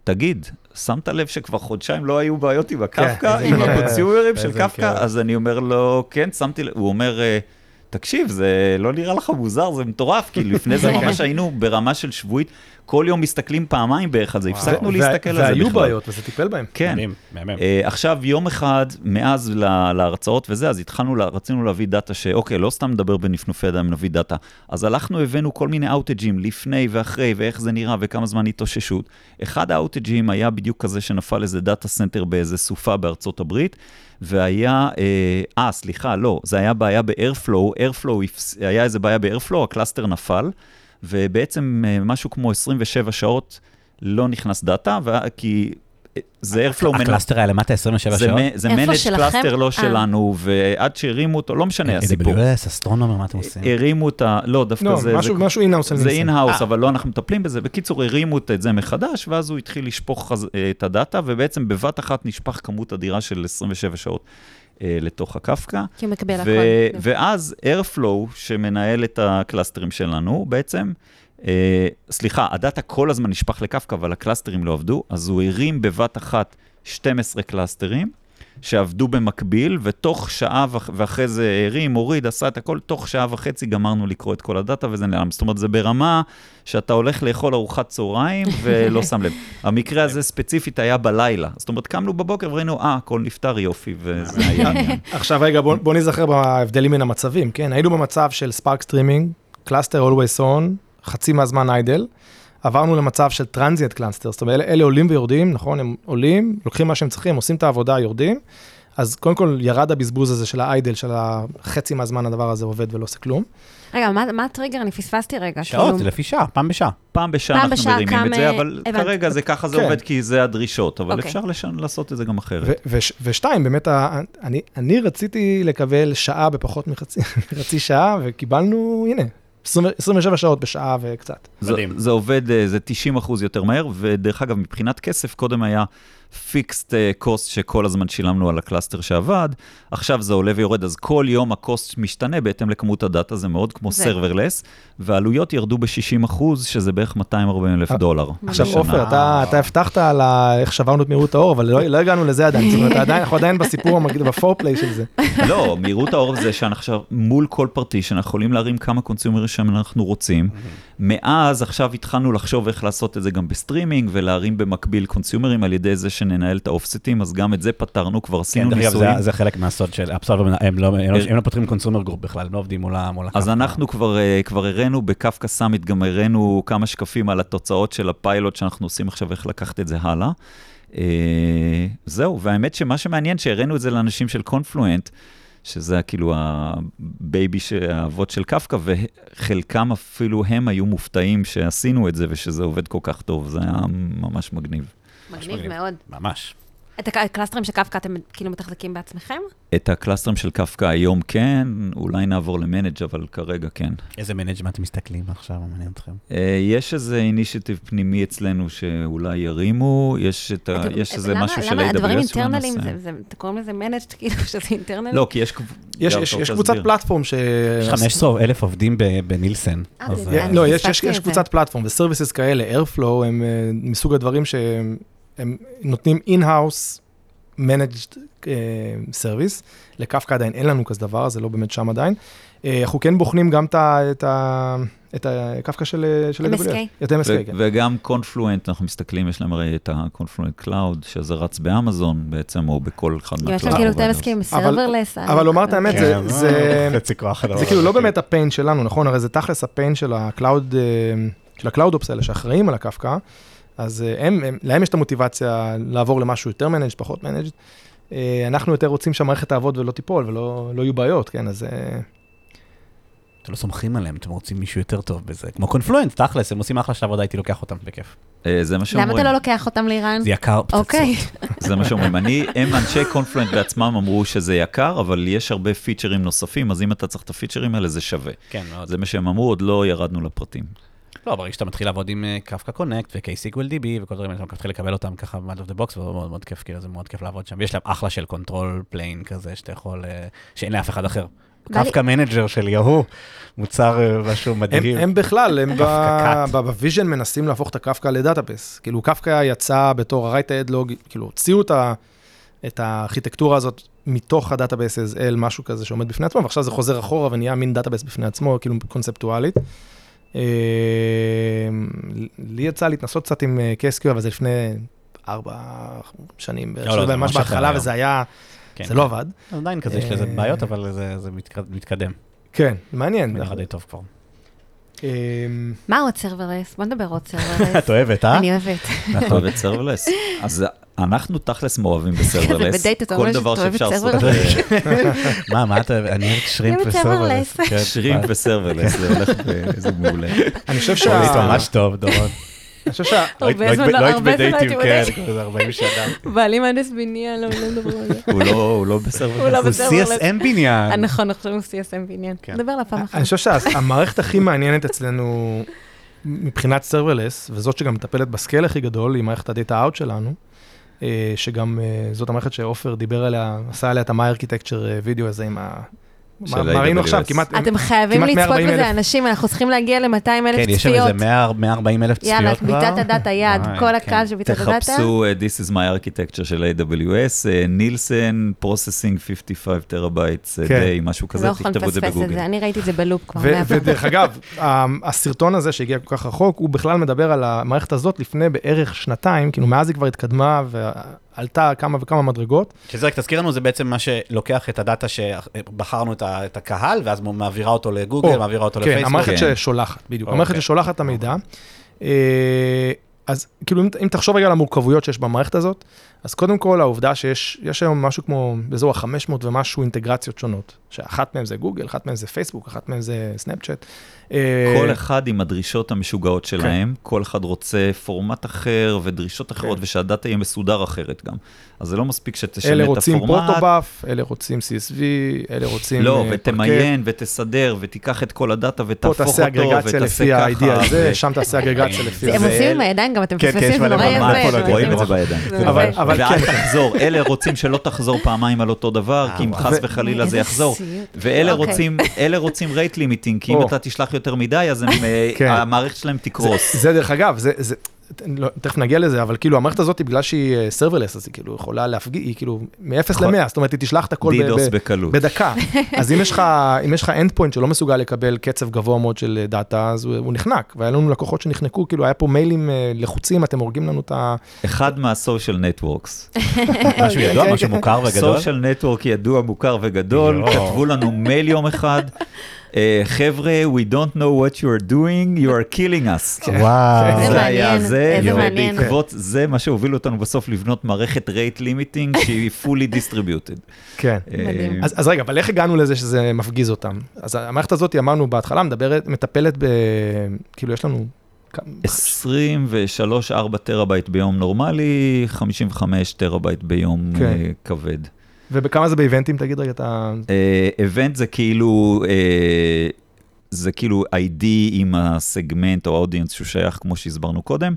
תגיד, שמת לב שכבר חודשיים לא היו בעיות עם הקפקא, עם
ה
consumers של קפקא? אז אני אומר לו, כן, שמתי לב, הוא אומר, "אה, תקשיב, זה לא נראה לך מוזר, זה מטורף, כי לפני זה ממש היינו ברמה של שבועית, כל יום מסתכלים פעמיים בערך על זה, הפסקנו להסתכל על זה בכלל.
והיו בעיות, וזה טיפל בהם.
כן. אה, עכשיו, יום אחד, מאז לה- להרצאות וזה, אז התחלנו, רצינו להביא data שאוקיי, לא סתם נדבר בנפנופי ידיים, נביא data. אז הלכנו, הבאנו כל מיני outage־ים לפני ואחרי, ואיך זה נראה, וכמה זמן התאוששות. אחד ה outage־ים היה בדיוק כזה שנפל איזה data center באיזה סופה בארצות הברית, והיה, אה, אה, סליחה, לא, זה היה בעיה ב-Airflow, Airflow, היה איזה בעיה ב-Airflow, הקלאסטר נפל, ובעצם אה, משהו כמו 27 שעות לא נכנס דאטה, כי זה Airflow מנ-
הקלאסטר היה למטה 27
זה,
שעות?
זה מנג'? קלאסטר לא
אה.
שלנו, ועד שהרימו אותו, לא משנה הסיפור.
AWS, אסטרונומר, מה אתם עושים?
הרימו את ה... לא, דווקא
לא,
זה... זה...
משהו אינהאוס.
זה אין-האוס, אבל לא אנחנו מטפלים בזה. בקיצור, הרימו את זה מחדש, ואז הוא התחיל לשפוך. אה, את הדאטה, ובעצם בבת אחת נשפך כמות אדירה של 27 שעות אה, לתוך הקפקא.
כי הוא מקבל הכל.
ו- ואז Airflow, שמנהל את ה clusters שלנו, בעצם, אה, סליחה, ה data כל הזמן נשפך לקפקא, אבל ה clusters לא עבדו, אז הוא הרים בבת אחת 12 clusters. שעבדו במקביל, ותוך שעה וח... ואחרי זה הרים, הוריד, עשה את הכל, תוך שעה וחצי גמרנו לקרוא את כל ה data וזה נעלם. זאת אומרת, זה ברמה שאתה הולך לאכול ארוחת צהריים ולא שם לב. המקרה הזה ספציפית היה בלילה. זאת אומרת, קמנו בבוקר וראינו, אה, הכל נפתר, יופי, וזה היה העניין.
עכשיו רגע, בוא, בוא נזכר בהבדלים בין המצבים, כן? היינו במצב של Spark Streaming, cluster always on, חצי מהזמן idle, עברנו למצב של transient cluster, זאת אומרת, אלה, אלה עולים ויורדים, נכון? הם עולים, לוקחים מה שהם צריכים, עושים את העבודה, יורדים. אז קודם כל ירד הבזבוז הזה של ה idle, של החצי מהזמן הדבר הזה עובד ולא עושה כלום.
רגע, מה מה הטריגר? אני פספסתי רגע.
שעות,
כאילו-
זה לפי שעה, פעם בשעה.
פעם בשעה
פעם
אנחנו
בשעה
מרימים את
כמה-
זה, אבל
הבנתי.
כרגע זה ככה זה
כן.
עובד, כי זה הדרישות, אבל
אוקיי.
אפשר לשן- לעשות את זה גם אחרת.
ושתיים, באמת, אני, אני רציתי לקבל שעה בפחות מחצי מחצי שעה, וקיבלנו, הנה, 20 27 שעות בשעה וקצת.
זה,
מדהים.
זה עובד, אה, זה 90 אחוז יותר מהר, ודרך אגב, מבחינת כסף, קודם היה fixed cost שכל הזמן שילמנו על ה cluster שעבד, עכשיו זה עולה ויורד, אז כל יום ה cost משתנה בהתאם לכמות ה data, זה מאוד כמו. serverless, והעלויות ירדו ב-60 אחוז, שזה בערך 240 אלף דולר.
עכשיו. עופר, אתה הבטחת על איך שברנו את מהירות האור, אבל לא לא הגענו לזה עדיין. זאת אומרת, אנחנו עדיין בסיפור בפורפליי של זה.
לא, מהירות האור זה שאנחנו עכשיו מול כל partition, אנחנו יכולים להרים כמה consumers שאנחנו רוצים. מאז עכשיו התחלנו לחשוב איך לעשות את זה גם בסטרימינג, ולהרים במקביל consumers על ידי זה שננהל את ה offsets, אז גם את זה פתרנו, כבר
כן,
עשינו
אגב,
ניסויים.
זה- זה חלק מהסוד של Upsolver, הם לא- הם לא- הם לא פותרים consumer group בכלל, הם לא עובדים מול ה... מול
אז
הקפקא.
אנחנו כבר, אה, כבר הראינו ב Kafka Summit, גם הראינו כמה שקפים על התוצאות של הפיילוט שאנחנו עושים עכשיו, איך לקחת את זה הלאה. אה, זהו, והאמת שמה שמעניין, שהראינו את זה לאנשים של Confluent, שזה כאילו ה baby, האבות של קפקא, וחלקם אפילו הם היו מופתעים שעשינו את זה ושזה עובד כל כך טוב, זה היה ממש מגניב.
מגניב. מאוד.
ממש.
את הק- ה clusters של קפקא אתם כאילו מתחזקים בעצמכם?
את ה clusters של קפקא היום כן, אולי נעבור ל managed, אבל כרגע כן.
איזה management מסתכלים עכשיו, מה מעניין אתכם?
אה, יש איזה אינישיטיב פנימי אצלנו שאולי ירימו, יש, את ה,
אתם-
יש איזה
למה-
משהו של
למה הדברים
AWS
אינטרנליים, אתם קוראים לזה מנג'ד, כאילו שזה אינטרנלי?
לא, כי יש...
יש קבוצת? פלטפורם ש...
יש 15 אלף עובדים ב- בנילסן.
אה,
אה,
לא, יש. קבוצת פלטפורם וסרוויסס כאלה, Airflow הם מסוג הדברים שהם הם נותנים in-house managed uh, service, לקפקא עדיין אין לנו כזה דבר, זה לא באמת שם עדיין. אה, אנחנו כן בוחנים גם את הקפקא של של
MSK.
את MSK,
ו-
כן.
וגם Confluent, אנחנו מסתכלים, יש להם הרי את ה Confluent Cloud, שזה רץ באמזון בעצם, או בכל אחד
יש להם כאילו את ה-MSK עם serverless.
אבל לומר את האמת,
כן,
זה-
אה,
זה- כאילו לא
כן.
באמת ה pain שלנו, נכון? הרי זה תכלס ה pain של ה cloud, אה, של ה cloud ops האלה שאחראים על הקפקא, אז אה, הם, הם, להם יש את המוטיבציה לעבור למשהו יותר managed, פחות managed. אה, אנחנו יותר רוצים שהמערכת תעבוד ולא תיפול ולא לא יהיו בעיות, כן? אז אה,
אתם לא סומכים עליהם, אתם רוצים מישהו יותר טוב בזה. כמו Confluent, תכלס, הם עושים אחלה של עבודה, הייתי לוקח אותם בכיף.
זה מה
למה
שאומרים.
אתה לא לוקח אותם לאיראן?
זה יקר פצצות.
אוקיי.
זה מה שאומרים. אני, הם אנשי Confluent בעצמם אמרו שזה יקר, אבל יש הרבה features נוספים, אז אם אתה צריך את ה features האלה, זה שווה.
כן, מאוד.
זה מה שהם אמרו, עוד לא ירדנו לפרטים.
לא, ברגע שאתה מתחיל לעבוד עם Kafka Connect ו- ksqlDB וכל הדברים האלה, אתה מתחיל לקבל אותם ככה ב-out of the box, ומאוד מאוד מאוד כיף, כאילו זה מאוד כיף לעבוד שם. ויש להם אחלה של control plane כזה, שאתה יכול, אה, שאין לאף אחד אחר. Kafka Manager של Yahoo, מוצר אה, משהו
הם,
מדהים.
הם בכלל, הם.
ב
vision מנסים להפוך את הקפקא ל database. כאילו קפקא יצא בתור ה-write ahead log, כאילו הוציאו את הארכיטקטורה הזאת מתוך ה databases אל משהו כזה שעומד בפני עצמו, ועכשיו זה חוזר אחורה ונהיה מין database בפני עצמו, כאילו קונספטואלית. אה, לי יצא להתנסות קצת עם אה, KSQL, אבל זה לפני ארבע שנים,
לא, לא, זה
ממש בהתחלה. וזה היה,
כן,
זה לא עבד.
עדיין כזה, יש לזה
אה,
בעיות, אבל זה- זה מתק- מתקדם.
כן, מעניין.
נראה די טוב כבר.
אה,
מה עוד serverless? בוא נדבר עוד serverless.
את אוהבת, אה?
אני אוהבת.
את serverless? אז אנחנו תכלס מאוהבים ב serverless.
בדייט אתה אומר שאתה אוהב את
שאפשר לעשות.
serverless?
מה, מה אתה, אני אוהבת שרימפ
אני אוהבת
ו
serverless. serverless.
כן,
שרימפ?
ו
serverless, זה הולך ב... זה מעולה.
אני חושב שה...
ממש טוב, דורון.
אני חושב שה...
לא היית-
הרבה
לא היית
זמן-
ב- לא היית
הרבה זמן
בדייטים,
הייתי
כן. כבר 40 שנה.
בעלי מהנדס בניין, לא לא מדברים על זה.
הוא לא- הוא לא
הוא. לא
הוא
ב serverless.
CSM בניין.
אה, נכון, עכשיו הוא CSM בניין.
כן.
נדבר עליו פעם אחת.
אני חושב שהמערכת הכי מעניינת אצלנו מבחינת serverless, וזאת שגם מטפלת ב scale הכי גדול, היא מערכת הדאטה אאוט שלנו, אה, שגם אה, זאת המערכת שעופר דיבר עליה, עשה עליה את ה-My Architecture וידאו הזה עם ה...
של
מה ראינו
AWS.
עכשיו? כמעט...
אתם חייבים לצפות
140,000.
בזה, אנשים, אנחנו צריכים להגיע ל-200 אלף
כן, יש שם
צפיות.
איזה 100 140 אלף צפיות כבר.
יאללה, ביצת הדאטה יד, כל
כן.
הקהל שביצת הדאטה.
תחפשו uh, This is my architecture של AWS, נילסן, Processing 55
terabytes
day, משהו כזה,
לא
תכתבו את זה
לפספס את
בגוגל.
זה, אני ראיתי את זה
ב
loop כבר.
ודרך אגב, הסרטון הזה שהגיע כל כך רחוק, הוא בכלל מדבר על המערכת הזאת לפני בערך שנתיים, כאילו מאז היא כבר התקדמה ועלתה כמה וכמה מדרגות.
שזה רק תזכיר לנו, זה בעצם מה שלוקח את הדאטה שבחרנו את ה- את הקהל, ואז מעבירה אותו לגוגל,
או,
מעבירה אותו
כן,
לפייסבוק.
המערכת
כן.
ששולחת, בדיוק,
אוקיי.
המערכת ששולחת את המידע. אה, אז כאילו, אם, אם תחשוב רגע על המורכבויות שיש במערכת הזאת, אז קודם כל העובדה שיש יש היום משהו כמו באזור ה-500 ומשהו אינטגרציות שונות, שאחת מהן זה גוגל, אחת מהן זה פייסבוק, אחת מהן זה סנאפצ'אט. אה,
כל אחד עם הדרישות המשוגעות שלהם, כל אחד רוצה פורמט אחר ודרישות אחרות,
כן.
ושהדאטה יהיה מסודר אחרת גם. אז זה לא מספיק שתשנה
אלה
את
רוצים
הפורמט.
פרוטובאף, אלה רוצים CSV, אלה רוצים...
לא,
אה,
ותמיין ותסדר ותיקח את כל הדאטה
פה
ותהפוך
תעשה
אותו
אגרגציה
ותעשה
לפי
ככה.
ה-ID הזה, שם תעשה אגרגציה לפי
הם
זה.
עושים עם הידיים, גם אתם
כן, כן,
מפספסים, זה נורא יפה.
פה
רואים את זה. בידיים.
זה
אבל-. אבל
ואל
כן.
תחזור, אלה רוצים שלא תחזור פעמיים על אותו דבר, כי אם
אה,
חס וחלילה זה יחזור. ואלה
אוקיי.
רוצים, אלה רוצים rate limiting, כי אם. אתה תשלח יותר מדי, אז הם, אה,
כן.
המערכת שלהם תקרוס.
זה דרך אגב, זה, זה, לא, תכף נגיע לזה, אבל כאילו המערכת הזאת, בגלל שהיא serverless, אז היא כאילו יכולה להפגיז, היא כאילו מ-0
יכול-
ל-100, זאת אומרת, היא תשלח את הכל ב-
DDoS
ב-
בקלות.
בדקה. אז אם יש לך, endpoint שלא מסוגל לקבל קצב גבוה מאוד של דאטה, אז הוא, הוא נחנק. והיה לנו לקוחות שנחנקו, כאילו היה פה מיילים אה, לחוצים, אתם הורגים לנו את ה...
אחד מה social networks.
משהו ידוע, משהו. מוכר וגדול.
סושיאל נטוורק ידוע, מוכר וגדול. כתבו לנו מייל יום אחד, אה, חבר'ה, we don't know what you are doing, you are killing us.
וואו.
איזה
זה היה זה. ובעקבות זה מה שהוביל אותנו בסוף לבנות מערכת rate limiting שהיא fully distributed.
כן.
מדהים.
אה,
אז, רגע, אבל איך הגענו לזה שזה מפגיז אותם? אז המערכת הזאת, אמרנו בהתחלה, מדברת, מטפלת ב... כאילו, יש לנו... כ-
23-4 terabyte ביום נורמלי, 55 terabyte ביום
כן.
אה, כבד.
ובכמה זה באיבנטים, תגיד רגע, אתה...
event זה כאילו, אה, זה כאילו ID עם הסגמנט או ה audience שהוא שייך, כמו שהסברנו קודם.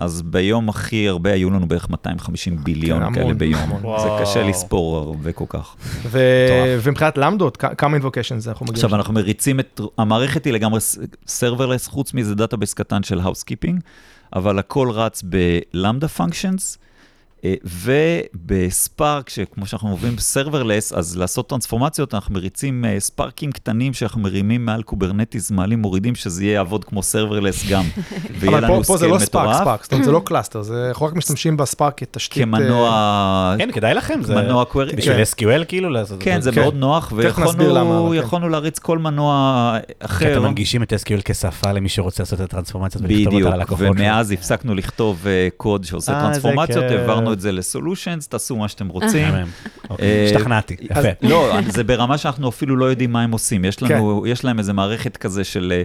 אז ביום הכי הרבה היו לנו בערך 250 billion
המון,
כאלה ביום. זה. קשה לספור הרבה כל כך.
ו... ומבחינת למדות, כמה invocation זה אנחנו מגיעים?
עכשיו אנחנו מריצים את, המערכת היא לגמרי serverless, חוץ מזה database קטן של housekeeping, אבל הכל רץ ב Lambda functions, ובספארק, שכמו שאנחנו עוברים ב serverless, אז לעשות טרנספורמציות, אנחנו מריצים אה, ספארקים קטנים שאנחנו מרימים מעל קוברנטיס, מעלים, מורידים, שזה יהיה יעבוד כמו serverless גם, ויהיה
אבל
לנו
פה, פה זה
scale
לא ספארק,
מטורף.
ספארק, זאת אומרת, זה לא cluster, זה, אנחנו רק משתמשים בספארק כתשתית... אה,
כמנוע,
כן, כדאי לכם, זה
מנוע query.
בשביל
כן.
SQL כאילו לעשות
כן, זה
כן.
מאוד נוח,
אבל
ויכולנו
כן.
להריץ כל מנוע
כי
אחר.
אתם מנגישים את SQL כשפה למי שרוצה לעשות את הטרנספורמציות ולכתוב
בדיוק,
אותה ללקוחות. שלו.
ומאז הפסקנו לכתוב אה, קוד שעושה
אה,
טרנספורמציות,
כיף.
העברנו את זה לסולושנס, תעשו מה שאתם רוצים.
מהמם. אוקיי,
אה,
השתכנעתי, יפה.
לא, זה ברמה שאנחנו אפילו לא יודעים מה הם עושים. יש יש להם איזה מערכת כזה של, אה, אה,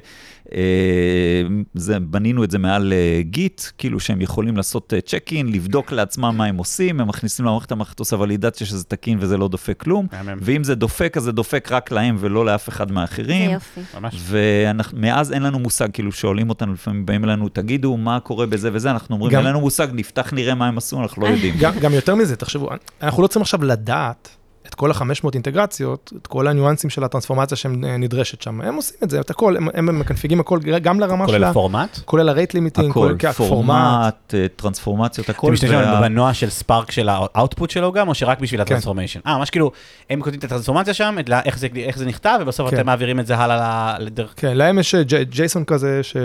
זה, בנינו את זה מעל אה, גיט, כאילו שהם יכולים לעשות צ'ק אין, לבדוק לעצמם מה הם עושים, הם מכניסים למערכת, המערכת עושה ולידציה שזה תקין וזה לא דופק כלום. ואם זה דופק, אז זה דופק רק להם ולא לאף אחד
זה
מהאחרים.
יופי.
ממש.
ומאז אין לנו מושג, כאילו שואלים אותנו, לפעמים באים אלינו, תגידו מה קורה בזה וזה, אנחנו אומרים,
גם-
אין לנו מושג, נפתח נראה מה הם עשו, אנחנו לא יודעים.
גם, גם יותר מזה, תחשבו, אנחנו לא צריכים עכשיו לדעת את כל ה-500 אינטגרציות, את כל הניואנסים של הטרנספורמציה שנדרשת שם. הם עושים את זה, את הכל, הם, הם מקנפיגים הכל, גם לרמה של
כולל
ה...
הפורמט?
כולל ה rate
limiting,
כולל הפורמט.
פורמט, אה, טרנספורמציות, הכל.
אתם משתמשים
וה-
במנוע של ספארק של ה output שלו גם, או שרק בשביל
כן.
ה transformation? אה, ממש כאילו, הם כותבים את הטרנספורמציה שם, את לה- איך זה- איך זה נכתב, ובסוף
כן.
אתם מעבירים את זה הלאה לדרך...
כן, להם יש ג'ייסון כזה, ש...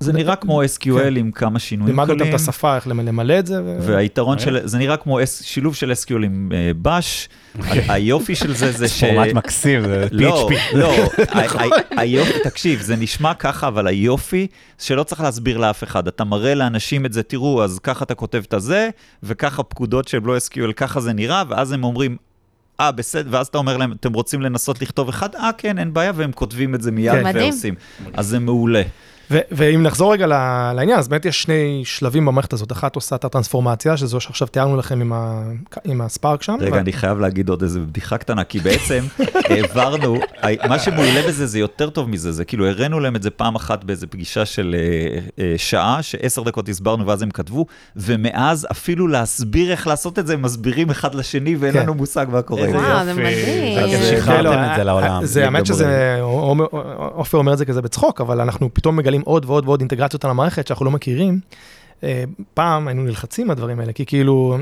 זה נראה כמו SQL עם כמה שינויים קלים.
את השפה, איך למלא את זה. ו...
והיתרון של, זה נראה כמו שילוב של SQL עם אה, בש. ה- היופי של זה זה ש...
פורמט מקסים, זה
לא,
PHP.
לא, ה- היופי, תקשיב, זה נשמע ככה, אבל היופי, שלא צריך להסביר לאף אחד. אתה מראה לאנשים את זה, תראו, אז ככה אתה כותב את הזה, וככה פקודות שהן לא SQL, ככה זה נראה, ואז הם אומרים, אה, בסדר, ואז אתה אומר להם, אתם רוצים לנסות לכתוב אחד? אה, כן, אין בעיה, והם כותבים את זה מיד
כן.
מדהים.
ועושים. אז זה מעולה.
ואם נחזור רגע לעניין, אז באמת יש שני שלבים במערכת הזאת. אחת עושה את הטרנספורמציה, שזו שעכשיו תיארנו לכם עם, ה- עם הספארק שם.
רגע,
ו-
אני חייב להגיד עוד איזה בדיחה קטנה, כי בעצם העברנו, מה שמועילה בזה זה יותר טוב מזה, זה כאילו הראינו להם את זה פעם אחת באיזה פגישה של אה, אה, שעה, שעשר דקות הסברנו ואז הם כתבו, ומאז אפילו להסביר איך לעשות את זה, הם מסבירים אחד לשני ואין
כן.
לנו מושג מה קורה.
איזה יופי.
מדהים.
אז
כן,
שחררתם את זה לעולם.
זה האמת. שזה, עופר אומר את זה כזה בצחוק, אבל אנחנו פתאום מגלים עוד ועוד ועוד אינטגרציות על המערכת שאנחנו לא מכירים. אה, פעם היינו נלחצים מהדברים האלה, כי כאילו,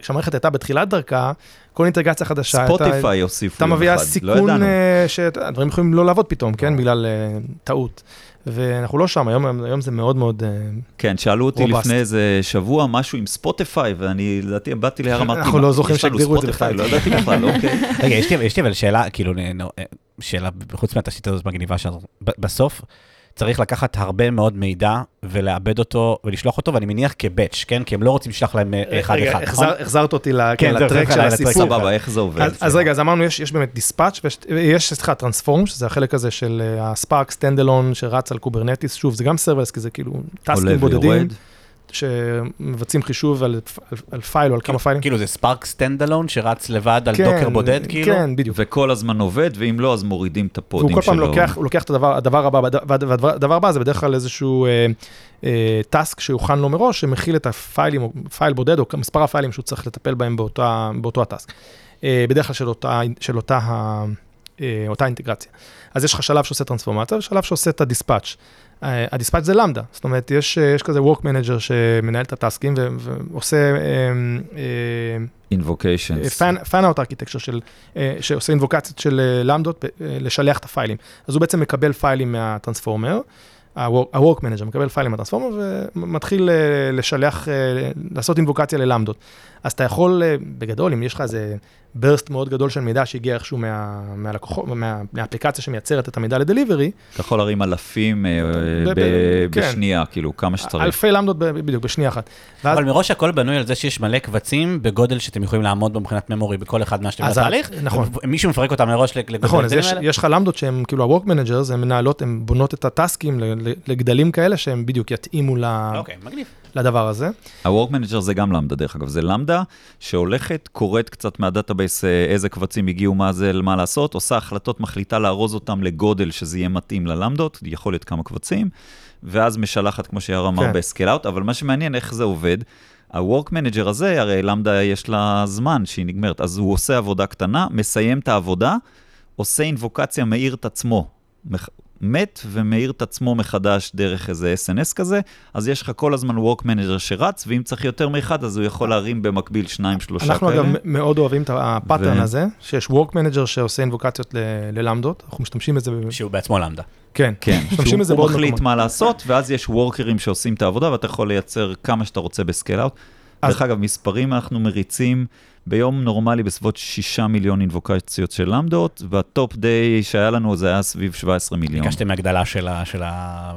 כשהמערכת הייתה בתחילת דרכה, כל אינטגרציה חדשה,
ספוטיפיי הוסיפו
אתה מביאה
לא
סיכון
ידענו.
אה, שהדברים יכולים לא לעבוד פתאום, כן? בגלל אה, טעות. ואנחנו לא שם, היום היום זה מאוד מאוד... אה,
כן, שאלו אותי
robust.
לפני איזה שבוע משהו עם ספוטיפיי, ואני לדעתי באתי להר, אמרתי,
אנחנו
"מה,
לא זוכרים שהגדירו את זה
ספוטיפיי?"
בכלל.
לא ידעתי בכלל, אוקיי.
רגע, יש לי- אבל שאלה, כאילו, שאלה, חוץ מהתשתית הזאת מגניבה שלנו, ב- בסוף, צריך לקחת הרבה מאוד מידע ולעבד אותו ולשלוח אותו, ואני מניח כ batch, כן? כי הם לא רוצים לשלוח להם
רגע,
אחד-אחד, נכון?
החזר- החזרת אותי ל-
כן,
כן,
זהו,
ל
track
של הסיפור.
סבבה, איך זה עובד?
אז, אז רגע, אז אמרנו, יש, יש באמת dispatch, ויש, סליחה, transform, שזה החלק הזה של אה, הספארק standalone שרץ על קוברנטיס, שוב, זה גם service, כי זה כאילו טסקים בודדים,
ויורד.
שמבצעים חישוב על, על, על file או על כמה פיילים.
כאילו זה ספארק standalone שרץ לבד על
כן,
Docker בודד, כאילו?
כן, בדיוק.
וכל הזמן עובד, ואם לא, אז מורידים את הפודים
והוא
שלו.
כל פעם לוקח, הוא לוקח את הדבר, הדבר הבא, והדבר הדבר הבא זה בדרך כלל איזשהו אה, אה, task שהוכן לו מראש, שמכיל את הפיילים, או file בודד, או מספר הפיילים שהוא צריך לטפל בהם באותה, באותו ה task. אה, בדרך כלל של אותה, של אותה, אה, אותה אינטגרציה. אז יש לך שלב שעושה טרנספורמציה, ושלב שעושה את ה dispatch. אה, ה dispatch זה למדה, זאת אומרת, יש, אה, יש כזה work manager שמנהל את הטאסקים ועושה אה, אה. fan-out architecture של, אה, שעושה אינבוקציות של אה, למדות, אה, לשלח את הפיילים. אז הוא בעצם מקבל פיילים מה transformer, ה-work manager מקבל פיילים מה transformer ומתחיל אה, לשלח, אה, לעשות אינבוקציה ללמדות. אז אתה יכול, אה, בגדול, אם יש לך איזה ברסט מאוד גדול של מידע שהגיע איכשהו מה, מהלקוחות, מה, מהאפליקציה שמייצרת את המידע לדליברי,
אתה יכול להרים אלפים אה,
ב-
ב-
כן.
בשנייה, כאילו, כמה שצריך.
אלפי למדות ב- בדיוק, בשנייה אחת. ואז-
אבל מראש הכל בנוי על זה שיש מלא קבצים בגודל שאתם יכולים לעמוד בו מבחינת ממורי בכל אחד מהשלבים
אז
בתהליך.
נכון.
מישהו מפרק אותם מראש לגודל
נכון, אז יש,
האלה?
יש לך למדות שהן כאילו ה-work managers, הן מנהלות, הן בונות את הטסקים ל- ל- לגדלים כאלה שהם בדיוק יתאימו ל-
אוקיי, מגניב.
לדבר הזה.
ה-Work Manager זה גם למדה, דרך אגב, זה למדה שהולכת, קוראת קצת מה database אה, איזה קבצים הגיעו, מה זה, מה לעשות, עושה החלטות, מחליטה לארוז אותם לגודל שזה יהיה מתאים ללמדות, יכול להיות כמה קבצים, ואז משלחת, כמו שיאר אמר,
כן.
ב scale out, אבל מה שמעניין, איך זה עובד, ה-Work Manager הזה, הרי למדה יש לה זמן שהיא נגמרת, אז הוא עושה עבודה קטנה, מסיים את העבודה, עושה אינבוקציה, מעיר את עצמו. מת ומעיר את עצמו מחדש דרך איזה SNS כזה, אז יש לך כל הזמן Work Manager שרץ, ואם צריך יותר מאחד, אז הוא יכול להרים במקביל שניים, שלושה
אנחנו
כאלה.
אגב מאוד אוהבים את ה pattern
ו-
הזה, שיש work manager שעושה אינבוקציות ל- ללמדות, אנחנו משתמשים בזה, ב-
שהוא בעצמו למדה.
כן,
כן,
משתמשים בזה
הוא
בעוד
מחליט
מקומות.
מה לעשות, ואז יש וורקרים שעושים את העבודה, ואתה יכול לייצר כמה שאתה רוצה ב scale out.
אז-
דרך אגב, מספרים אנחנו מריצים ביום נורמלי בסביבות 6 מיליון אינבוקציות של למדות, וה top day שהיה לנו זה היה סביב 17 מיליון.
ביקשתם הגדלה של ה- של ה-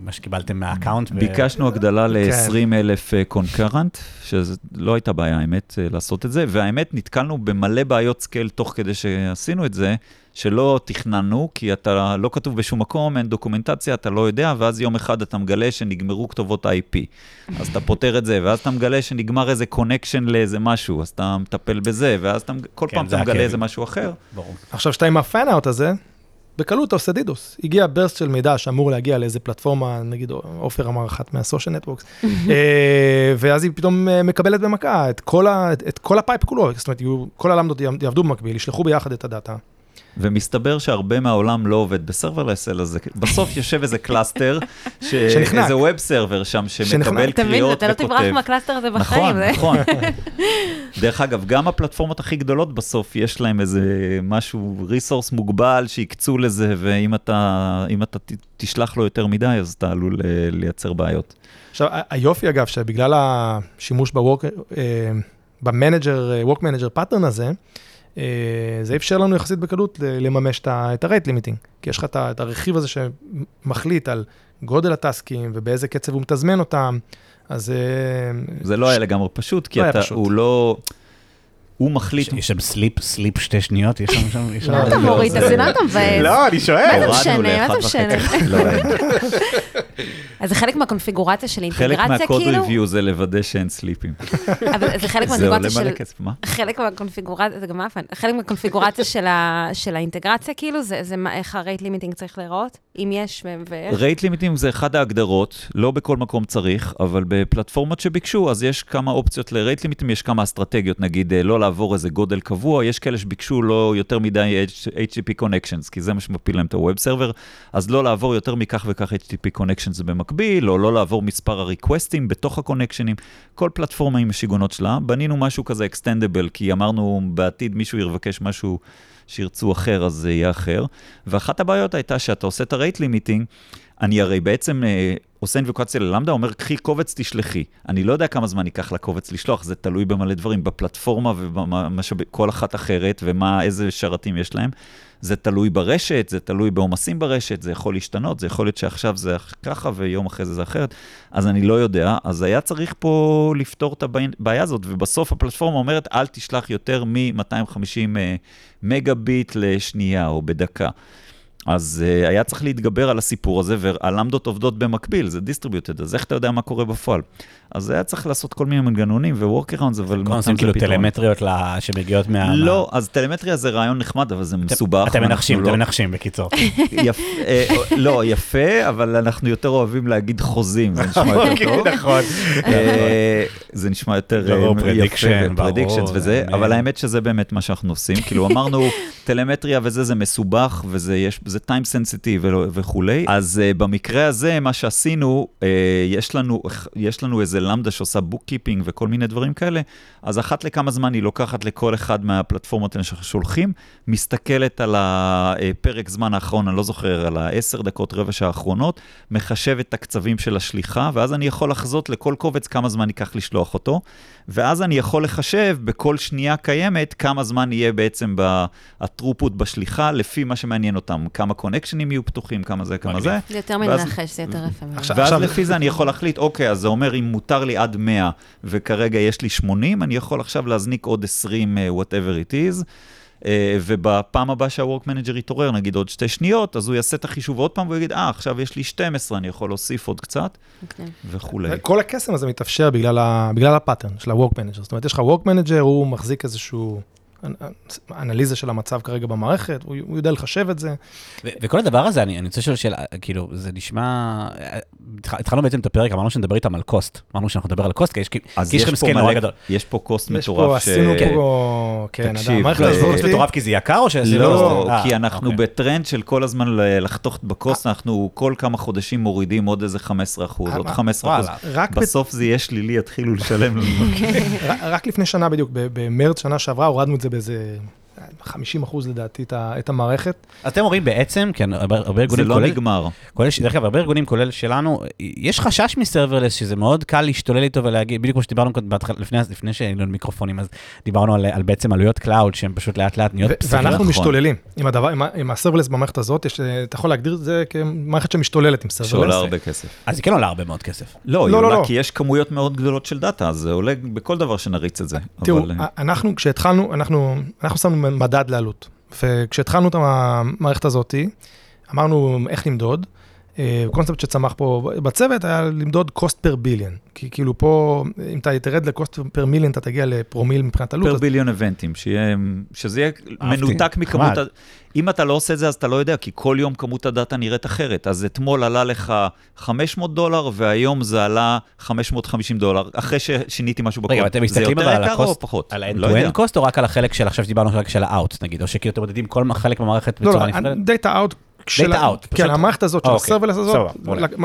מה שקיבלתם מה account. ו-
ביקשנו הגדלה
כן.
ל-20 אלף concurrent, שלא הייתה בעיה, האמת, אה, לעשות את זה, והאמת, נתקלנו במלא בעיות scale תוך כדי שעשינו את זה, שלא תכננו, כי אתה לא כתוב בשום מקום, אין דוקומנטציה, אתה לא יודע, ואז יום אחד אתה מגלה שנגמרו כתובות IP. אז אתה פותר את זה, ואז אתה מגלה שנגמר איזה connection לאיזה משהו, אז אתה מטפל בזה, ואז אתה, כל
כן,
פעם אתה מגלה
הכאב.
איזה משהו אחר.
ברור.
עכשיו שאתה עם ה fan-out הזה, בקלות אתה עושה DDoS. הגיע burst של מידע שאמור להגיע לאיזה פלטפורמה, נגיד עופר אמר אחת מה social networks, ואז היא פתאום אה, מקבלת במכה את כל, ה, את, את כל ה pipe כולו, זאת אומרת, כל הלמדות יעבדו במקביל, ישלחו ביחד את הדאטה.
ומסתבר שהרבה מהעולם לא עובד ב serverless, אלא זה בסוף יושב איזה cluster, ש...
שנחנק.
איזה web server שם שמקבל
שנחנק.
אתה מבין,
קריאות
אתה לא תברח
וכותב.
מה cluster הזה בחיים.
נכון,
זה-
נכון. דרך אגב, גם הפלטפורמות הכי גדולות בסוף, יש להם איזה משהו, resource מוגבל שהקצו לזה, ואם אתה, אם אתה תשלח לו יותר מדי, אז אתה עלול אה, לייצר בעיות.
עכשיו, היופי אגב, שבגלל השימוש ב work, אה, ב manager, work manager pattern הזה, זה אפשר לנו יחסית בקלות לממש את ה-rate limiting. כי יש לך את הרכיב הזה שמחליט על גודל הטסקים ובאיזה קצב הוא מתזמן אותם, אז... אה,
זה לא היה לגמרי פשוט, כי
לא
אתה. הוא לא... הוא מחליט...
יש שם סליפ, סליפ שתי שניות, יש שם שם...
מה אתה
לא,
מוריד?
זה-
אתה סיננת מבאס.
לא, אני שואל.
זה
הורדנו
משנה? מה זה משנה?
לא.
אז זה חלק מהקונפיגורציה של
חלק
אינטגרציה,
מהקוד
כאילו?
ריוויו זה לוודא שאין סליפים.
אבל זה חלק
זה עולה
מהקונפיגורציה
מלא
של...
כסף, מה?
חלק מהקונפיגורציה, זה גם מאפן, חלק מהקונפיגורציה של, של האינטגרציה, כאילו, זה, מה, איך הרייט לימיטינג צריך להיראות, אם יש ו- ואיך.
רייט לימיטים זה אחד ההגדרות, לא בכל מקום צריך, אבל בפלטפורמות שביקשו, אז יש כמה אופציות לרייט לימיטים, יש כמה אסטרטגיות, נגיד אה, לא לעבור איזה גודל קבוע, יש כאלה שביקשו לא יותר מדי HTTP connections, כי זה מה שמפיל להם את הווב סרבר, אז לא לעבור יותר מכך וכך HTTP connections במקביל, או לא לעבור מספר הריקווסטים בתוך הקונקשנים, כל פלטפורמה עם השיגונות שלה. בנינו משהו כזה extendable, כי אמרנו בעתיד מישהו יבקש משהו שירצו אחר, אז זה יהיה אחר. ואחת הבעיות הייתה שאתה עושה את הרייט לימיטינג, אני הרי בעצם אה, עושה אינבוקציה ללמדה, אומר, קחי קובץ, תשלחי. אני לא יודע כמה זמן ייקח לקובץ לשלוח, זה תלוי במלא דברים, בפלטפורמה ובכל אחת אחרת, ומה, איזה שרתים יש להם. זה תלוי ברשת, זה תלוי בעומסים ברשת, זה יכול להשתנות, זה יכול להיות שעכשיו זה ככה ויום אחרי זה זה אחרת, אז אני לא יודע. אז היה צריך פה לפתור את הבעיה הזאת, ובסוף הפלטפורמה אומרת, אל תשלח יותר מ-250 מגה ביט לשנייה או בדקה. אז uh, היה צריך להתגבר על הסיפור הזה, והלמדות עובדות במקביל, זה דיסטריביוטד, אז איך אתה יודע מה קורה בפועל? אז היה צריך לעשות כל מיני מנגנונים ו-workarounds, אבל...
כל עושים כאילו טלמטריות שמגיעות מה...
לא, אז טלמטריה זה רעיון נחמד, אבל זה מסובך.
אתם מנחשים, אתם לא- מנחשים, בקיצור.
אה, לא, יפה, אבל אנחנו יותר אוהבים להגיד חוזים, זה נשמע יותר
אוקיי,
טוב.
נכון.
אה, זה נשמע יותר יפה, prediction וזה, אבל האמת שזה באמת מה שאנחנו עושים. כאילו אמרנו, טלמטריה וזה, זה מסובך, וזה time sensitive וכולי. אז במקרה הזה, מה שעשינו, יש לנו איזה למדה שעושה bookkeeping וכל מיני דברים כאלה, אז אחת לכמה זמן היא לוקחת לכל אחד מהפלטפורמות האלה שאנחנו שולחים, מסתכלת על הפרק זמן האחרון, אני לא זוכר, על העשר דקות, רבע שעה האחרונות, מחשבת את הקצבים של השליחה, ואז אני יכול לחזות לכל קובץ כמה זמן ייקח לשלוח אותו, ואז אני יכול לחשב בכל שנייה קיימת כמה זמן יהיה בעצם הטרופוט בשליחה, לפי מה שמעניין אותם, כמה קונקשנים יהיו פתוחים, כמה זה, כמה זה.
זה יותר מנחש, זה יותר יפה.
ואז לפי זה אני יכול להחליט, אוקיי, אז זה אומר אם מותר לי עד 100 וכרגע יש לי 80, אני יכול עכשיו להזניק עוד 20, uh, whatever it is. Uh, ובפעם הבאה שה-work manager יתעורר, נגיד עוד שתי שניות, אז הוא יעשה את החישוב עוד פעם, והוא יגיד, אה, עכשיו יש לי 12, אני יכול להוסיף עוד קצת, okay. אוקיי. וכולי.
כל הקסם הזה מתאפשר בגלל, ה... בגלל ה pattern של ה-work manager. זאת אומרת, יש לך work manager, הוא מחזיק איזשהו... אנליזה של המצב כרגע במערכת, הוא, הוא יודע לחשב את זה.
ו- וכל הדבר הזה, אני, אני רוצה לשאול שאלה, כאילו, זה נשמע... התחלנו בעצם את הפרק, אמרנו שנדבר איתם על cost. אמרנו שאנחנו נדבר על cost, כי יש, כי יש לכם scale נורא גדול.
יש פה cost מטורף.
ש... עשינו פה, כן,
תקשיב,
המערכת
הזאת... cost מטורף כי זה יקר או שזה
לא? לא, כי אה, אנחנו אוקיי. בטרנד של כל הזמן לחתוך ב cost, אנחנו כל כמה חודשים מורידים עוד איזה 15 אחוז, עוד 15 אחוז. בסוף זה יהיה שלילי, יתחילו לשלם לנו.
רק לפני שנה בדיוק, במרץ שנה שעברה, הורדנו את זה באיזה 50 אחוז לדעתי את המערכת.
אתם אומרים בעצם, כן, הרבה ארגונים,
זה לא כולל, נגמר.
כולל, דרך אגב, הרבה ארגונים, כולל שלנו, יש חשש מ serverless, שזה מאוד קל להשתולל איתו ולהגיד, בדיוק כמו שדיברנו כאן לפני, לפני שהיינו מיקרופונים, אז דיברנו על, על בעצם עלויות cloud, שהן פשוט לאט לאט נהיות
פסיכיות. ואנחנו. משתוללים עם, הדבר, עם, עם ה serverless במערכת הזאת, יש, אתה יכול להגדיר את זה כמערכת שמשתוללת עם serverless.
שעולה הרבה כסף.
אז היא כן עולה הרבה מאוד כסף.
לא, לא, לא, לא. כי יש כמויות מאוד גדולות של דאטה, אז זה עולה בכל דבר שנריץ את זה.
תראו. אנחנו, כשהתחלנו, אנחנו, אנחנו שמנו מדד לעלות. וכשהתחלנו את המערכת הזאת, אמרנו איך למדוד. קונספט שצמח פה בצוות היה למדוד cost per billion. כי כאילו פה, אם אתה תרד ל-cost per million, אתה תגיע לפרומיל מבחינת עלות.
per billion אבנטים, שזה יהיה מנותק מכמות... אם אתה לא עושה את זה, אז אתה לא יודע, כי כל יום כמות הדאטה נראית אחרת. אז אתמול עלה לך 500 דולר, והיום זה עלה 550 דולר, אחרי ששיניתי משהו בקוד.
רגע, אתם מסתכלים אבל על ה cost, על ה-end-to-end cost, או רק על החלק של, עכשיו שדיברנו רק של ה-out, נגיד, או שכאילו אתם מודדים כל חלק במערכת
לא, בצורה נפרדת? לא, לא, דאטה out
דאטה אאוט.
כן, המערכת הזאת של אוקיי. ה serverless הזאת,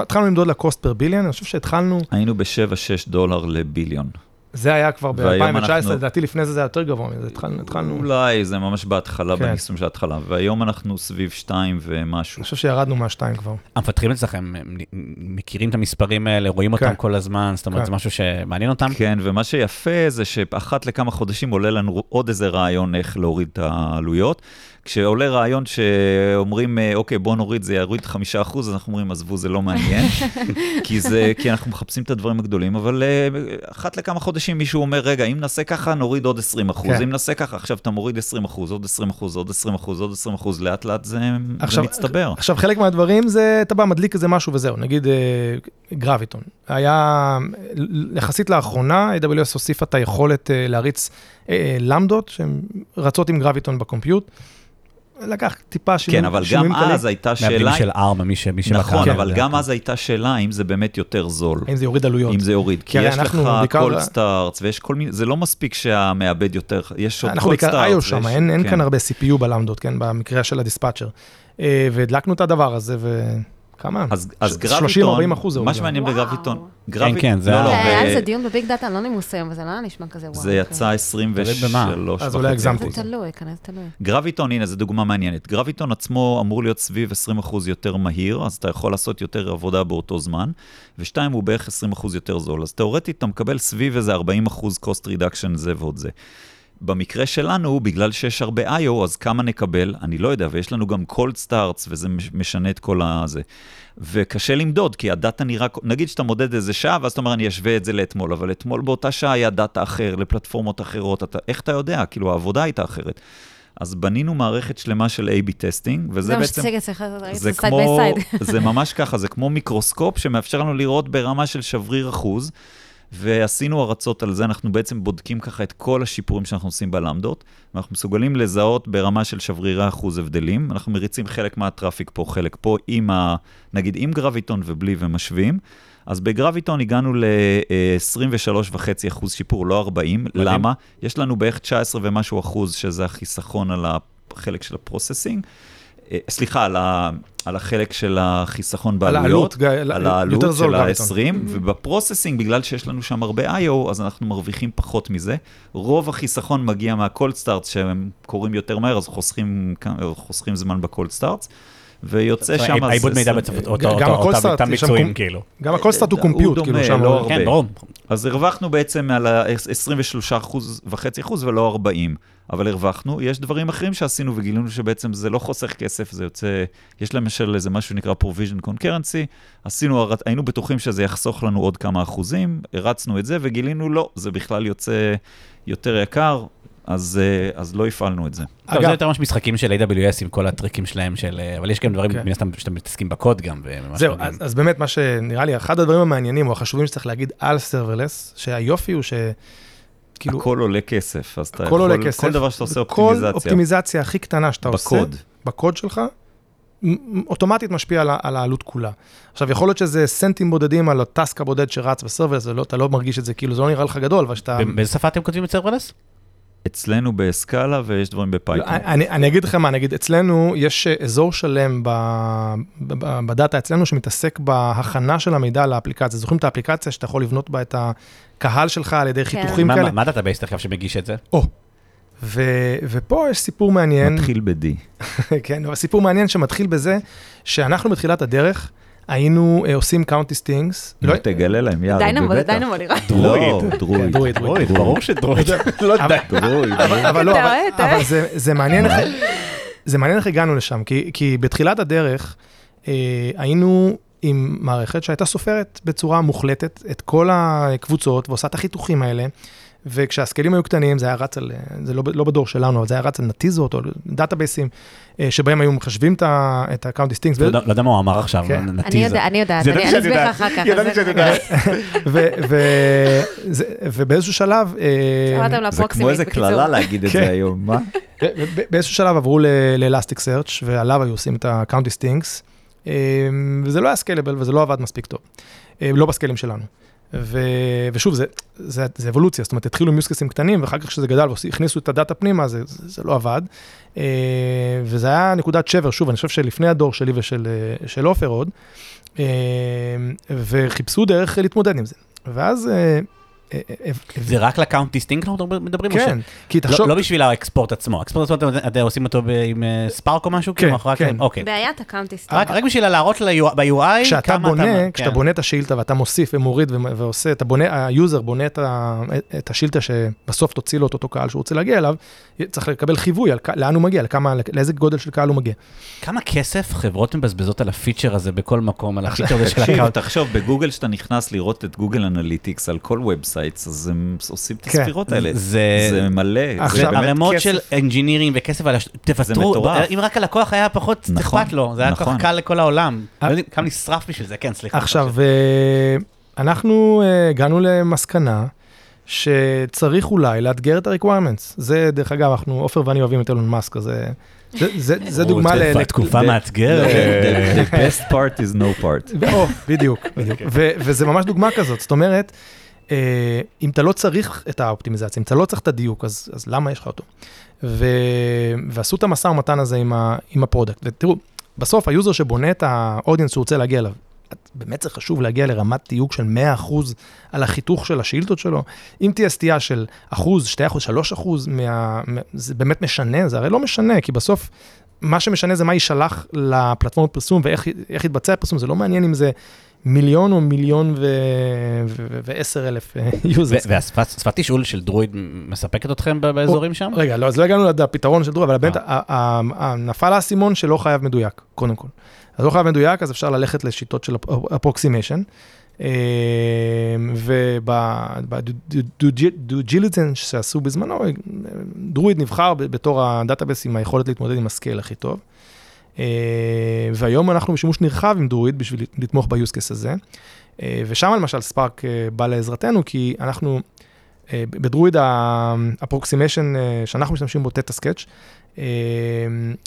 התחלנו למדוד ל cost per billion, אני חושב שהתחלנו...
היינו ב-7-6 דולר ל billion.
זה היה כבר ב-2019, לדעתי לפני זה זה היה יותר גבוה מזה, התחלנו...
אולי, זה ממש בהתחלה, כן. בניסום של ההתחלה, והיום אנחנו סביב 2 ומשהו.
אני חושב שירדנו מה-2 כבר.
המפתחים אצלכם מכירים את המספרים האלה, רואים אותם כן. כל הזמן, זאת אומרת, כן. זה משהו שמעניין אותם?
כן, ומה שיפה זה שאחת לכמה חודשים עולה לנו עוד איזה רעיון איך להוריד את העלויות. כשעולה רעיון שאומרים, אה, אוקיי, בוא נוריד, זה יוריד חמישה אחוז, אנחנו אומרים, עזבו, זה לא מעניין, כי, זה, כי אנחנו מחפשים את הדברים הגדולים, אבל uh, אחת לכמה חודשים מישהו אומר, רגע, אם נעשה ככה, נוריד עוד 20 אחוז, כן. אם נעשה ככה, עכשיו אתה מוריד 20 אחוז, עוד 20 אחוז, עוד 20 אחוז, עוד 20 אחוז, לאט לאט זה, עכשיו, זה מצטבר.
עכשיו, חלק מהדברים זה, אתה בא, מדליק איזה משהו וזהו, נגיד uh, גרביטון. היה, יחסית לאחרונה, AWS הוסיפה את היכולת uh, להריץ uh, למדות, שהן רצות עם גרביטון בקומפיוט. לקח טיפה
שינויים כן, אבל גם אז הייתה שאלה...
מהבנים של ארמה, מי שבקר.
נכון, כן, אבל גם אז הייתה שאלה אם זה באמת יותר זול.
אם זה יוריד עלויות.
אם זה יוריד. כי יש לך קול סטארטס, ויש כל מיני... זה לא מספיק שהמעבד יותר... יש עוד
קול סטארטס. אנחנו בעיקר איו שם, אין אין כן. כאן הרבה CPU בלמדות, כן, במקרה של הדיספאצ'ר. אה, והדלקנו את הדבר הזה, ו... כמה?
אז, אז גרביטון,
30-40 אחוז זה
מה
הוריד.
שמעניין. בגרביטון,
כן, כן, זה
לא, לא,
היה על
ב-
זה דיון בביג דאטה אנונימוס היום, וזה לא היה נשמע כזה וואו.
זה
אוקיי.
יצא 23
במה?
אז אולי הגזמתי.
זה תלוי, כנראה זה תלוי.
גרביטון, הנה, זו דוגמה מעניינת. גרביטון עצמו אמור להיות סביב 20% יותר מהיר, אז אתה יכול לעשות יותר עבודה באותו זמן, ושתיים, הוא בערך 20% יותר זול. אז תאורטית, אתה מקבל סביב איזה 40% cost reduction זה ועוד זה. במקרה שלנו, בגלל שיש הרבה IO, אז כמה נקבל? אני לא יודע, ויש לנו גם cold starts, וזה מש- משנה את כל הזה. וקשה למדוד, כי הדאטה נראה, נגיד שאתה מודד איזה שעה, ואז אתה אומר, אני אשווה את זה לאתמול, אבל אתמול באותה שעה היה דאטה אחר, לפלטפורמות אחרות, אתה, איך אתה יודע? כאילו, העבודה הייתה אחרת. אז בנינו מערכת שלמה של A-B testing, וזה
זה מה
בעצם...
אצלך, ראיתי
זה כמו. זה ממש ככה, זה כמו מיקרוסקופ שמאפשר לנו לראות ברמה של שבריר אחוז, ועשינו הרצות על זה, אנחנו בעצם בודקים ככה את כל השיפורים שאנחנו עושים בלמבדות, ואנחנו מסוגלים לזהות ברמה של שברירי אחוז הבדלים, אנחנו מריצים חלק מה traffic פה, חלק פה, עם ה... נגיד עם גרביטון ובלי ומשווים. אז בגרביטון הגענו ל-23.5 אחוז שיפור, לא 40.
מדהים.
למה? יש לנו בערך 19 ומשהו אחוז, שזה החיסכון על החלק של ה processing. אה, סליחה, על, ה, על החלק של החיסכון
על
בעלויות.
העלות,
על העלות
יותר זול
של
גרביטון.
ה-20, וב processing, בגלל שיש לנו שם הרבה I.O., אז אנחנו מרוויחים פחות מזה. רוב החיסכון מגיע מהקולד סטארטס, שהם קורים יותר מהר, אז חוסכים, חוסכים זמן בקולד סטארטס, ויוצא שם...
העיבוד מידע
20
בעצם אותו-
גם
אותו-
הכל
אותם
סטארט,
אותם
יש שם
ביצועים,
קום-
כאילו.
גם הכל סטארט הוא
הוא
קומפיוט, כאילו שם.
לא
הוא-
הרבה.
כן, ברור.
אז הרווחנו בעצם על ה-23 אחוז וחצי אחוז ולא 40, אבל הרווחנו. יש דברים אחרים שעשינו וגילינו שבעצם זה לא חוסך כסף, זה יוצא, יש למשל איזה משהו שנקרא provision concurrency, עשינו, היינו בטוחים שזה יחסוך לנו עוד כמה אחוזים, הרצנו את זה וגילינו לא, זה בכלל יוצא יותר יקר, אז, אה, אז לא הפעלנו את זה.
אגב-
זה יותר ממש משחקים של AWS עם כל הטריקים שלהם, של, אה, אבל יש גם דברים,
כן.
מן הסתם, שאתם מתעסקים בקוד גם,
זהו. אז, אז באמת מה שנראה לי, אחד הדברים המעניינים או החשובים שצריך להגיד על serverless, שהיופי הוא ש... כאילו,
הכל עולה כסף, אז אתה יכול,
עולה כסף.
כל דבר שאתה עושה
כל
אופטימיזציה,
אופטימיזציה הכי קטנה שאתה עושה,
בקוד.
בקוד שלך, אוטומטית משפיע על, על העלות כולה. עכשיו, יכול להיות שזה סנטים בודדים על ה task הבודד שרץ ב serverless, ולא, אתה לא מרגיש את זה, כאילו זה לא נראה לך גדול, אבל שאתה...
באיזה שפה אתם כותבים את serverless?
אצלנו ב Scala ויש דברים ב Python.
לא, אני, אני אגיד לכם מה, נגיד, אצלנו יש אזור שלם ב, ב, ב, ב data אצלנו שמתעסק בהכנה של המידע לאפליקציה. זוכרים את האפליקציה שאתה יכול לבנות בה את הקהל שלך על ידי
כן.
חיתוכים
מה-
כאלה?
מה- מה ה database עכשיו שמגיש את זה?
ו, ופה יש סיפור מעניין,
מתחיל ב-D.
כן, אבל סיפור מעניין שמתחיל בזה שאנחנו בתחילת הדרך היינו אה, עושים count distincts.
לא תגלה להם, יאללה,
Dynamo,
בטח.
Dynamo נראה.
דרויד.
דרויד, דרויד.
ברור שדרויד. לא.
דרויד.
אבל לא, אבל. זה, זה מעניין איך, זה מעניין איך הגענו לשם, כי, כי בתחילת הדרך אה, היינו עם מערכת שהייתה סופרת בצורה מוחלטת את כל הקבוצות ועושה את החיתוכים האלה, וכשהסקלים היו קטנים זה היה רץ על, זה לא, לא בדור שלנו, אבל זה היה רץ על נטיזות או דאטאבייסים, אה, שבהם היו מחשבים את ה- את ה-count distincts.
לא יודע- לא מה הוא אמר עכשיו,
כן.
נתיזה.
אני יודע- אני יודעת,
זה
אני אסביר. לך אחר כך.
ידעתי שאת יודעת.
ובאיזשהו שלב, אה,
זה כמו איזה. קללה להגיד את
כן.
זה היום, מה?
באיזשהו שלב עברו לאלסטיק סרצ' ועליו היו עושים את ה-count distincts, אה, וזה לא היה סקיילבל וזה לא עבד מספיק טוב, לא בסקיילים שלנו. ו, ושוב, זה, זה, זה אבולוציה, זאת אומרת, התחילו עם יוסקסים קטנים, ואחר כך כשזה גדל והכניסו את הדאטה פנימה, זה, זה, זה לא עבד. אה, וזה היה נקודת שבר, שוב, אני חושב שלפני הדור שלי ושל אה, עופר עוד, אה, וחיפשו דרך להתמודד עם זה. ואז...
זה רק ל count distinct אנחנו מדברים?
כן, כי
לא-
תחשוב,
לא בשביל ה export עצמו, ה export עצמו אתם- עושים אותו עם אה, Spark או משהו?
כן,
כאילו, רק-
כן.
אוקיי.
בעיית ה count distinct.
רק רק בשביל להראות ב-UI
כשאתה בונה,
כן.
כשאתה בונה את השאילתה ואתה מוסיף ומוריד ומ- ועושה, אתה בונה, ה user בונה את, השאילתה שבסוף תוציא לו את אותו קהל שהוא רוצה להגיע אליו, צריך לקבל חיווי על לאן הוא מגיע, לאיזה גודל של קהל הוא מגיע.
כמה כסף חברות מבזבזות על ה feature הזה בכל מקום, על ה feature הזה של
ה
count?
תחשוב, בגוגל שאתה נכנס לראות את Google Analytics על כל websites, אז הם עושים את
כן.
הספירות האלה.
זה-
זה מלא,
עכשיו,
ערימות. של אנג'ינירים וכסף על הש... תוותרו. אם רק הלקוח היה פחות
נכון,
אכפת לו, זה היה כל
נכון.
כך קל לכל העולם.
אה.
לא כמה נשרף בשביל זה, כן, סליחה.
עכשיו, אה, אנחנו אה, הגענו למסקנה שצריך אולי לאתגר את ה-requirements. זה, דרך אגב, אנחנו, עופר ואני אוהבים את אילון מאסק, אז זה, דוגמה ל...
תקופה- מאתגרת.
The- The best part is no part.
בדיוק, בדיוק. ו- וזה ממש דוגמה כזאת, זאת אומרת, אם אתה לא צריך את האופטימיזציה, אם אתה לא צריך את הדיוק, אז, אז למה יש לך אותו? ו- ועשו את המשא ומתן הזה עם, ה- עם ה product. ותראו, בסוף, ה user שבונה את ה audience שהוא רוצה להגיע אליו, באמת זה חשוב להגיע לרמת תיוג של 100% על החיתוך של השאילתות שלו. אם תהיה סטייה של אחוז, 2 אחוז, 3 אחוז, מה... זה באמת משנה? זה הרי לא משנה, כי בסוף, מה שמשנה זה מה יישלח לפלטפורמת פרסום ואיך איך יתבצע הפרסום, זה לא מעניין אם זה מיליון או מיליון ועשר אלף אה, users.
והשפת תשאול של דרואיד מספקת אתכם באזורים שם?
רגע, לא, אז לא הגענו לפתרון של דרור, אבל באמת,
אה.
נפל האסימון שלא חייב מדויק, קודם כל. אז לא חייב מדויק, אז אפשר ללכת לשיטות של approximation. ובדו-ג'יליטן שעשו בזמנו, אה, דרואיד נבחר בתור ה database עם היכולת להתמודד עם ה scale הכי טוב. אה, והיום אנחנו בשימוש נרחב עם דרואיד בשביל לתמוך ב-use הזה. אה, ושם למשל Spark אה, בא לעזרתנו, כי אנחנו, ב Druid ה approximation שאנחנו משתמשים בו, theta sketch,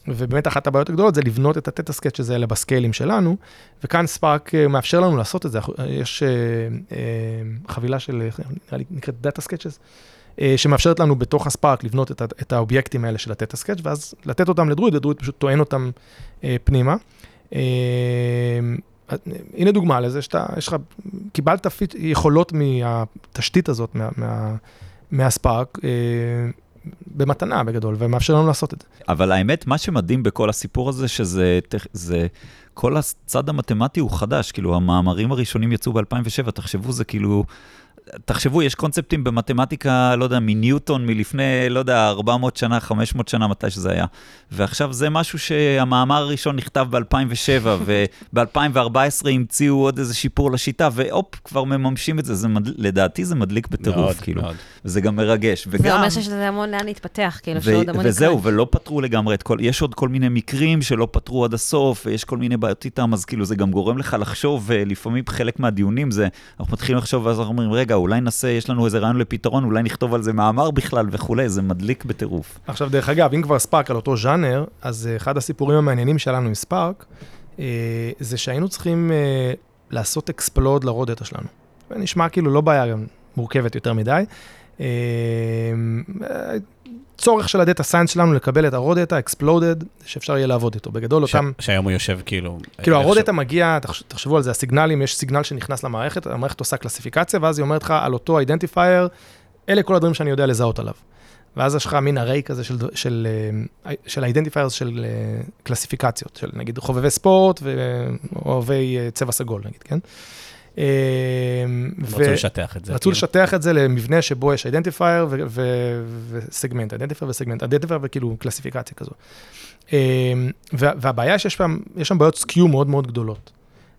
ובאמת אחת הבעיות הגדולות זה לבנות את ה theta sketch הזה אלה בסקיילים שלנו, וכאן Spark מאפשר לנו לעשות את זה. יש חבילה של, נקראת data sketches, שמאפשרת לנו בתוך ה Spark לבנות את, את האובייקטים האלה של ה theta sketch, ואז לתת אותם לדרואיד, ודרואיד פשוט טוען אותם אה, פנימה. אה, אה, הנה דוגמה לזה שאתה, יש לך, קיבלת feat- יכולות מהתשתית הזאת, מה, מה, מה Spark, אה, במתנה בגדול, ומאפשר לנו לעשות את זה.
אבל האמת, מה שמדהים בכל הסיפור הזה, שזה, זה, כל הצד המתמטי הוא חדש, כאילו, המאמרים הראשונים יצאו ב-2007, תחשבו, זה כאילו, תחשבו, יש קונספטים במתמטיקה, לא יודע, מניוטון, מלפני, לא יודע, 400 שנה, 500 שנה, מתי שזה היה. ועכשיו זה משהו שהמאמר הראשון נכתב ב-2007, וב-2014 המציאו עוד איזה שיפור לשיטה, והופ, כבר מממשים את זה. זה מד... לדעתי זה מדליק בטירוף,
מאוד,
כאילו.
מאוד.
וזה גם מרגש. וגם...
זה אומר שיש לזה המון לאן להתפתח, כאילו,
ו-
שעוד המון
וזהו,
יקרה.
ולא פתרו לגמרי את כל, יש עוד כל מיני מקרים שלא פתרו עד הסוף, ויש כל מיני בעיות איתם, אז כאילו זה גם גורם לך לחשוב, ולפעמים חלק מהדיונים זה, אנחנו מתחילים לחשוב, ואז אנחנו אומרים, רגע, אולי נעשה, יש לנו איזה רעיון לפתרון, אולי נכתוב על זה מאמר בכלל וכולי, זה מדליק בטירוף.
עכשיו, דרך אגב, אם כבר Spark על אותו ז'אנר, אז אה, אחד הסיפורים המעניינים שלנו עם Spark, אה, זה שהיינו צריכים אה, לעשות explode ל raw data שלנו. זה נשמע כאילו לא בעיה מורכבת יותר מדי. אה, אה, צורך של ה data science שלנו לקבל את ה-raw data, exploded, שאפשר יהיה לעבוד איתו. בגדול,
ש-
אותם,
שהיום הוא יושב כאילו...
כאילו ה-raw
ש-
data מגיע, תחש- תחשבו על זה, הסיגנלים, יש סיגנל שנכנס למערכת, המערכת עושה קלסיפיקציה, ואז היא אומרת לך על אותו identifier, אלה כל הדברים שאני יודע לזהות עליו. ואז יש לך מין array כזה של, של, אה, של של אה, קלסיפיקציות, של נגיד חובבי ספורט ואוהבי אה, צבע סגול, נגיד, כן? אה,
רצו לשטח את זה.
רצו
כאילו.
לשטח את זה למבנה שבו יש identifier וסגמנט, identifier וסגמנט, identifier וכאילו קלסיפיקציה כזו. אה, וה- והבעיה שיש שם, יש שם בעיות skew מאוד מאוד גדולות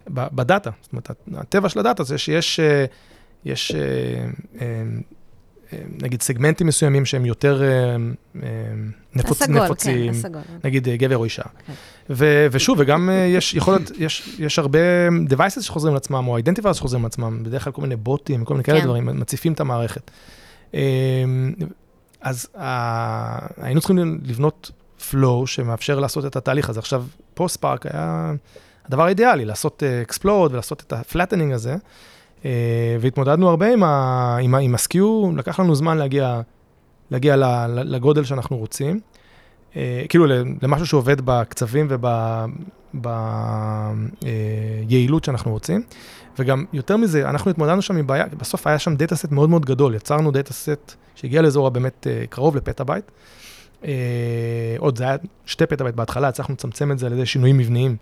בדאטה. זאת אומרת, הטבע של הדאטה זה שיש אה, יש, נגיד סגמנטים מסוימים שהם יותר אה, אה, נפוצ-
הסגול,
נפוצים.
כן, הסגול.
נגיד אה, גבר או אישה.
כן.
ו- ושוב, וגם יש יכול להיות, יש, יש הרבה devices שחוזרים לעצמם, או identifiers שחוזרים לעצמם, בדרך כלל כל מיני בוטים, כל מיני כאלה
כן.
דברים, מציפים את המערכת. אז ה- היינו צריכים לבנות flow שמאפשר לעשות את התהליך הזה. עכשיו, פה Spark היה הדבר האידיאלי, לעשות explode ולעשות את ה flattening הזה, והתמודדנו הרבה עם, ה- עם, ה- עם ה skew, לקח לנו זמן להגיע, להגיע לגודל שאנחנו רוצים. אה, כאילו למשהו שעובד בקצבים וביעילות שאנחנו רוצים. וגם יותר מזה, אנחנו התמודדנו שם עם בעיה, בסוף היה שם data set מאוד מאוד גדול, יצרנו data set שהגיע לאזור הבאמת אה, קרוב לפטאבייט. אה, עוד זה היה שתי פטאבייט בהתחלה, הצלחנו לצמצם את זה על ידי שינויים מבניים.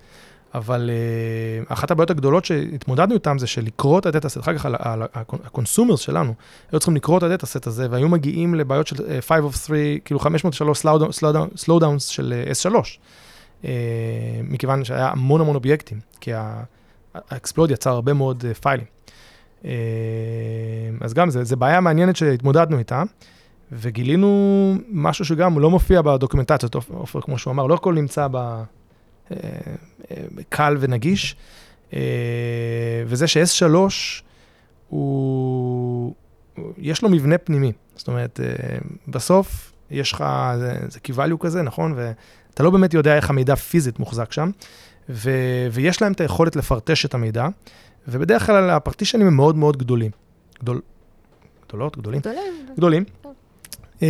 אבל אה, אחת הבעיות הגדולות שהתמודדנו איתן זה שלקרוא את ה data set, אחר כך ה consumers שלנו, היו צריכים לקרוא את ה data set הזה, והיו מגיעים לבעיות של 5 oh 3, כאילו 503 slowdowns של אה, S3, אה, מכיוון שהיה המון המון אובייקטים, כי ה explode יצר הרבה מאוד files. אז גם זה בעיה מעניינת שהתמודדנו איתה, וגילינו משהו שגם לא מופיע בדוקומנטציות, עופר, כמו שהוא אמר, לא הכל נמצא ב... קל ונגיש, וזה ש-S3 הוא, יש לו מבנה פנימי. זאת אומרת, בסוף יש לך, זה, זה key-value כזה, נכון? ואתה לא באמת יודע איך המידע פיזית מוחזק שם, ו, ויש להם את היכולת לפרטש את המידע, ובדרך כלל הפרטישנים הם מאוד מאוד גדולים. גדול, גדולות, גדולים?
גדולים.
גדולים.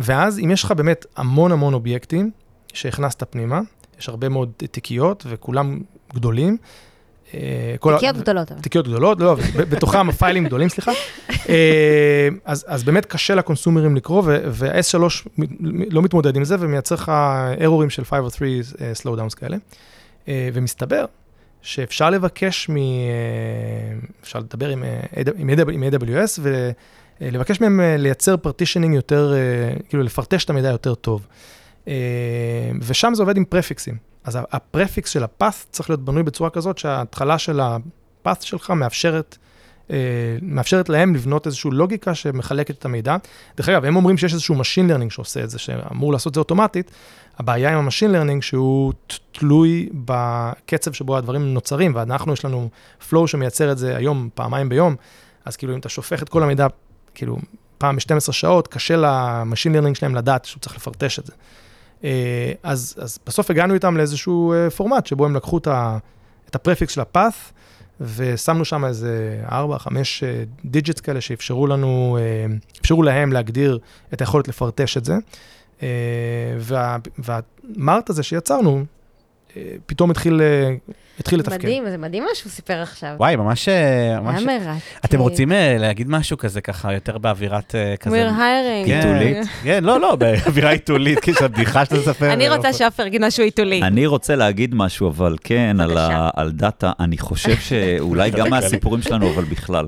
ואז אם יש לך באמת המון המון אובייקטים שהכנסת פנימה, יש הרבה מאוד תיקיות, וכולם גדולים. אה,
תיקיות גדולות.
תיקיות גדולות, לא, בתוכם פיילים גדולים, סליחה. אה, אז, אז באמת קשה לקונסומרים לקרוא, וה-S3 לא מתמודד עם זה ומייצר לך ארורים של 5 או 3 slowdowns כאלה. אה, ומסתבר שאפשר לבקש מ... אה, אפשר לדבר עם, אה, עם, עם AWS ולבקש מהם אה, לייצר partitioning יותר, אה, כאילו לפרטש את המידע יותר טוב. אה, ושם זה עובד עם prefixים. אז ה prefix של ה path צריך להיות בנוי בצורה כזאת שההתחלה של ה path שלך מאפשרת, אה, מאפשרת להם לבנות איזושהי לוגיקה שמחלקת את המידע. דרך אגב, הם אומרים שיש איזשהו Machine Learning שעושה את זה, שאמור לעשות את זה אוטומטית. הבעיה עם ה-Machine Learning שהוא תלוי בקצב שבו הדברים נוצרים, ואנחנו, יש לנו flow שמייצר את זה היום, פעמיים ביום, אז כאילו אם אתה שופך את כל המידע, כאילו, פעם ב-12 שעות, קשה ל-Machine Learning שלהם לדעת שהוא צריך לפרטש את זה. אה, אז, אז בסוף הגענו איתם לאיזשהו אה, פורמט שבו הם לקחו את, ה, את ה prefix של ה path, ושמנו שם איזה 4-5 digits כאלה שאפשרו לנו, אה, אפשרו להם להגדיר את היכולת לפרטש את זה. אה, וה, והמארט הזה שיצרנו, אה, פתאום התחיל, אה, התחיל לתפקד.
מדהים, זה מדהים מה שהוא סיפר עכשיו.
וואי, ממש... אה, ממש...
היה מרתק.
אתם רוצים אה, להגיד משהו כזה, ככה, יותר באווירת כזה...
We're hiring.
כן.
עיתולית?
כן, לא, לא, באווירה עיתולית, כאילו, זו בדיחה שאתה מספר.
אני רוצה שעופר יגיד משהו עיתולי.
אני רוצה להגיד משהו, אבל כן, על דאטה, אני חושב שאולי גם מהסיפורים שלנו, אבל בכלל,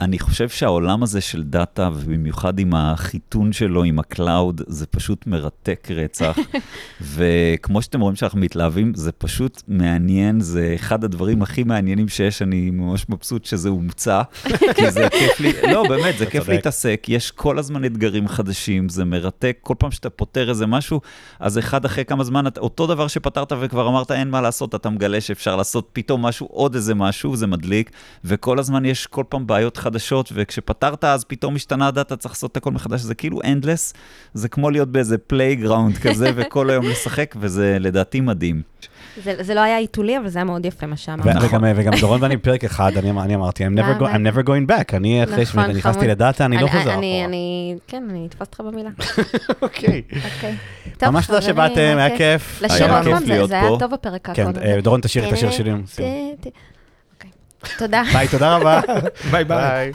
אני חושב שהעולם הזה של דאטה, ובמיוחד עם החיתון שלו, עם ה cloud, זה פשוט מרתק רצח. וכמו שאתם רואים שאנחנו מתלהבים, זה פשוט מעניין, זה אחד הדברים הכי מעניינים שיש, אני ממש מבסוט שזה הומצא, כי זה כיף לי, לא, באמת, זה כיף. להתעסק, יש כל הזמן אתגרים חדשים, זה מרתק, כל פעם שאתה פותר איזה משהו, אז אחד אחרי כמה זמן, אותו דבר שפתרת וכבר אמרת אין מה לעשות, אתה מגלה שאפשר לעשות פתאום משהו, עוד איזה משהו, זה מדליק, וכל הזמן יש כל פעם בעיות חדשות, וכשפתרת אז פתאום השתנה הדאטה, צריך לעשות את הכל מחדש, זה כאילו endless, זה כמו להיות באיזה playground כזה, וכל היום לשחק, וזה לדעתי מדהים.
זה זה לא היה עיתולי, אבל זה היה מאוד יפה מה שאמרת.
ו- וגם, וגם דורון ואני בפרק אחד, אני, אמ- אני אמרתי, I'm never, go, I'm never going back. אני אחרי
נכון,
שנכנסתי. לדאטה, אני לא חוזר
אני,
אחורה.
אני, כן, אני אתפוס אותך במילה.
אוקיי.
אוקיי. טוב,
ממש תודה שבאתם, היה
כיף. לשיר עוד פעם, זה- היה. טוב הפרק
כן,
הקודם.
אה, דורון תשאיר את השיר שלי.
תודה.
ביי, תודה רבה.
ביי ביי.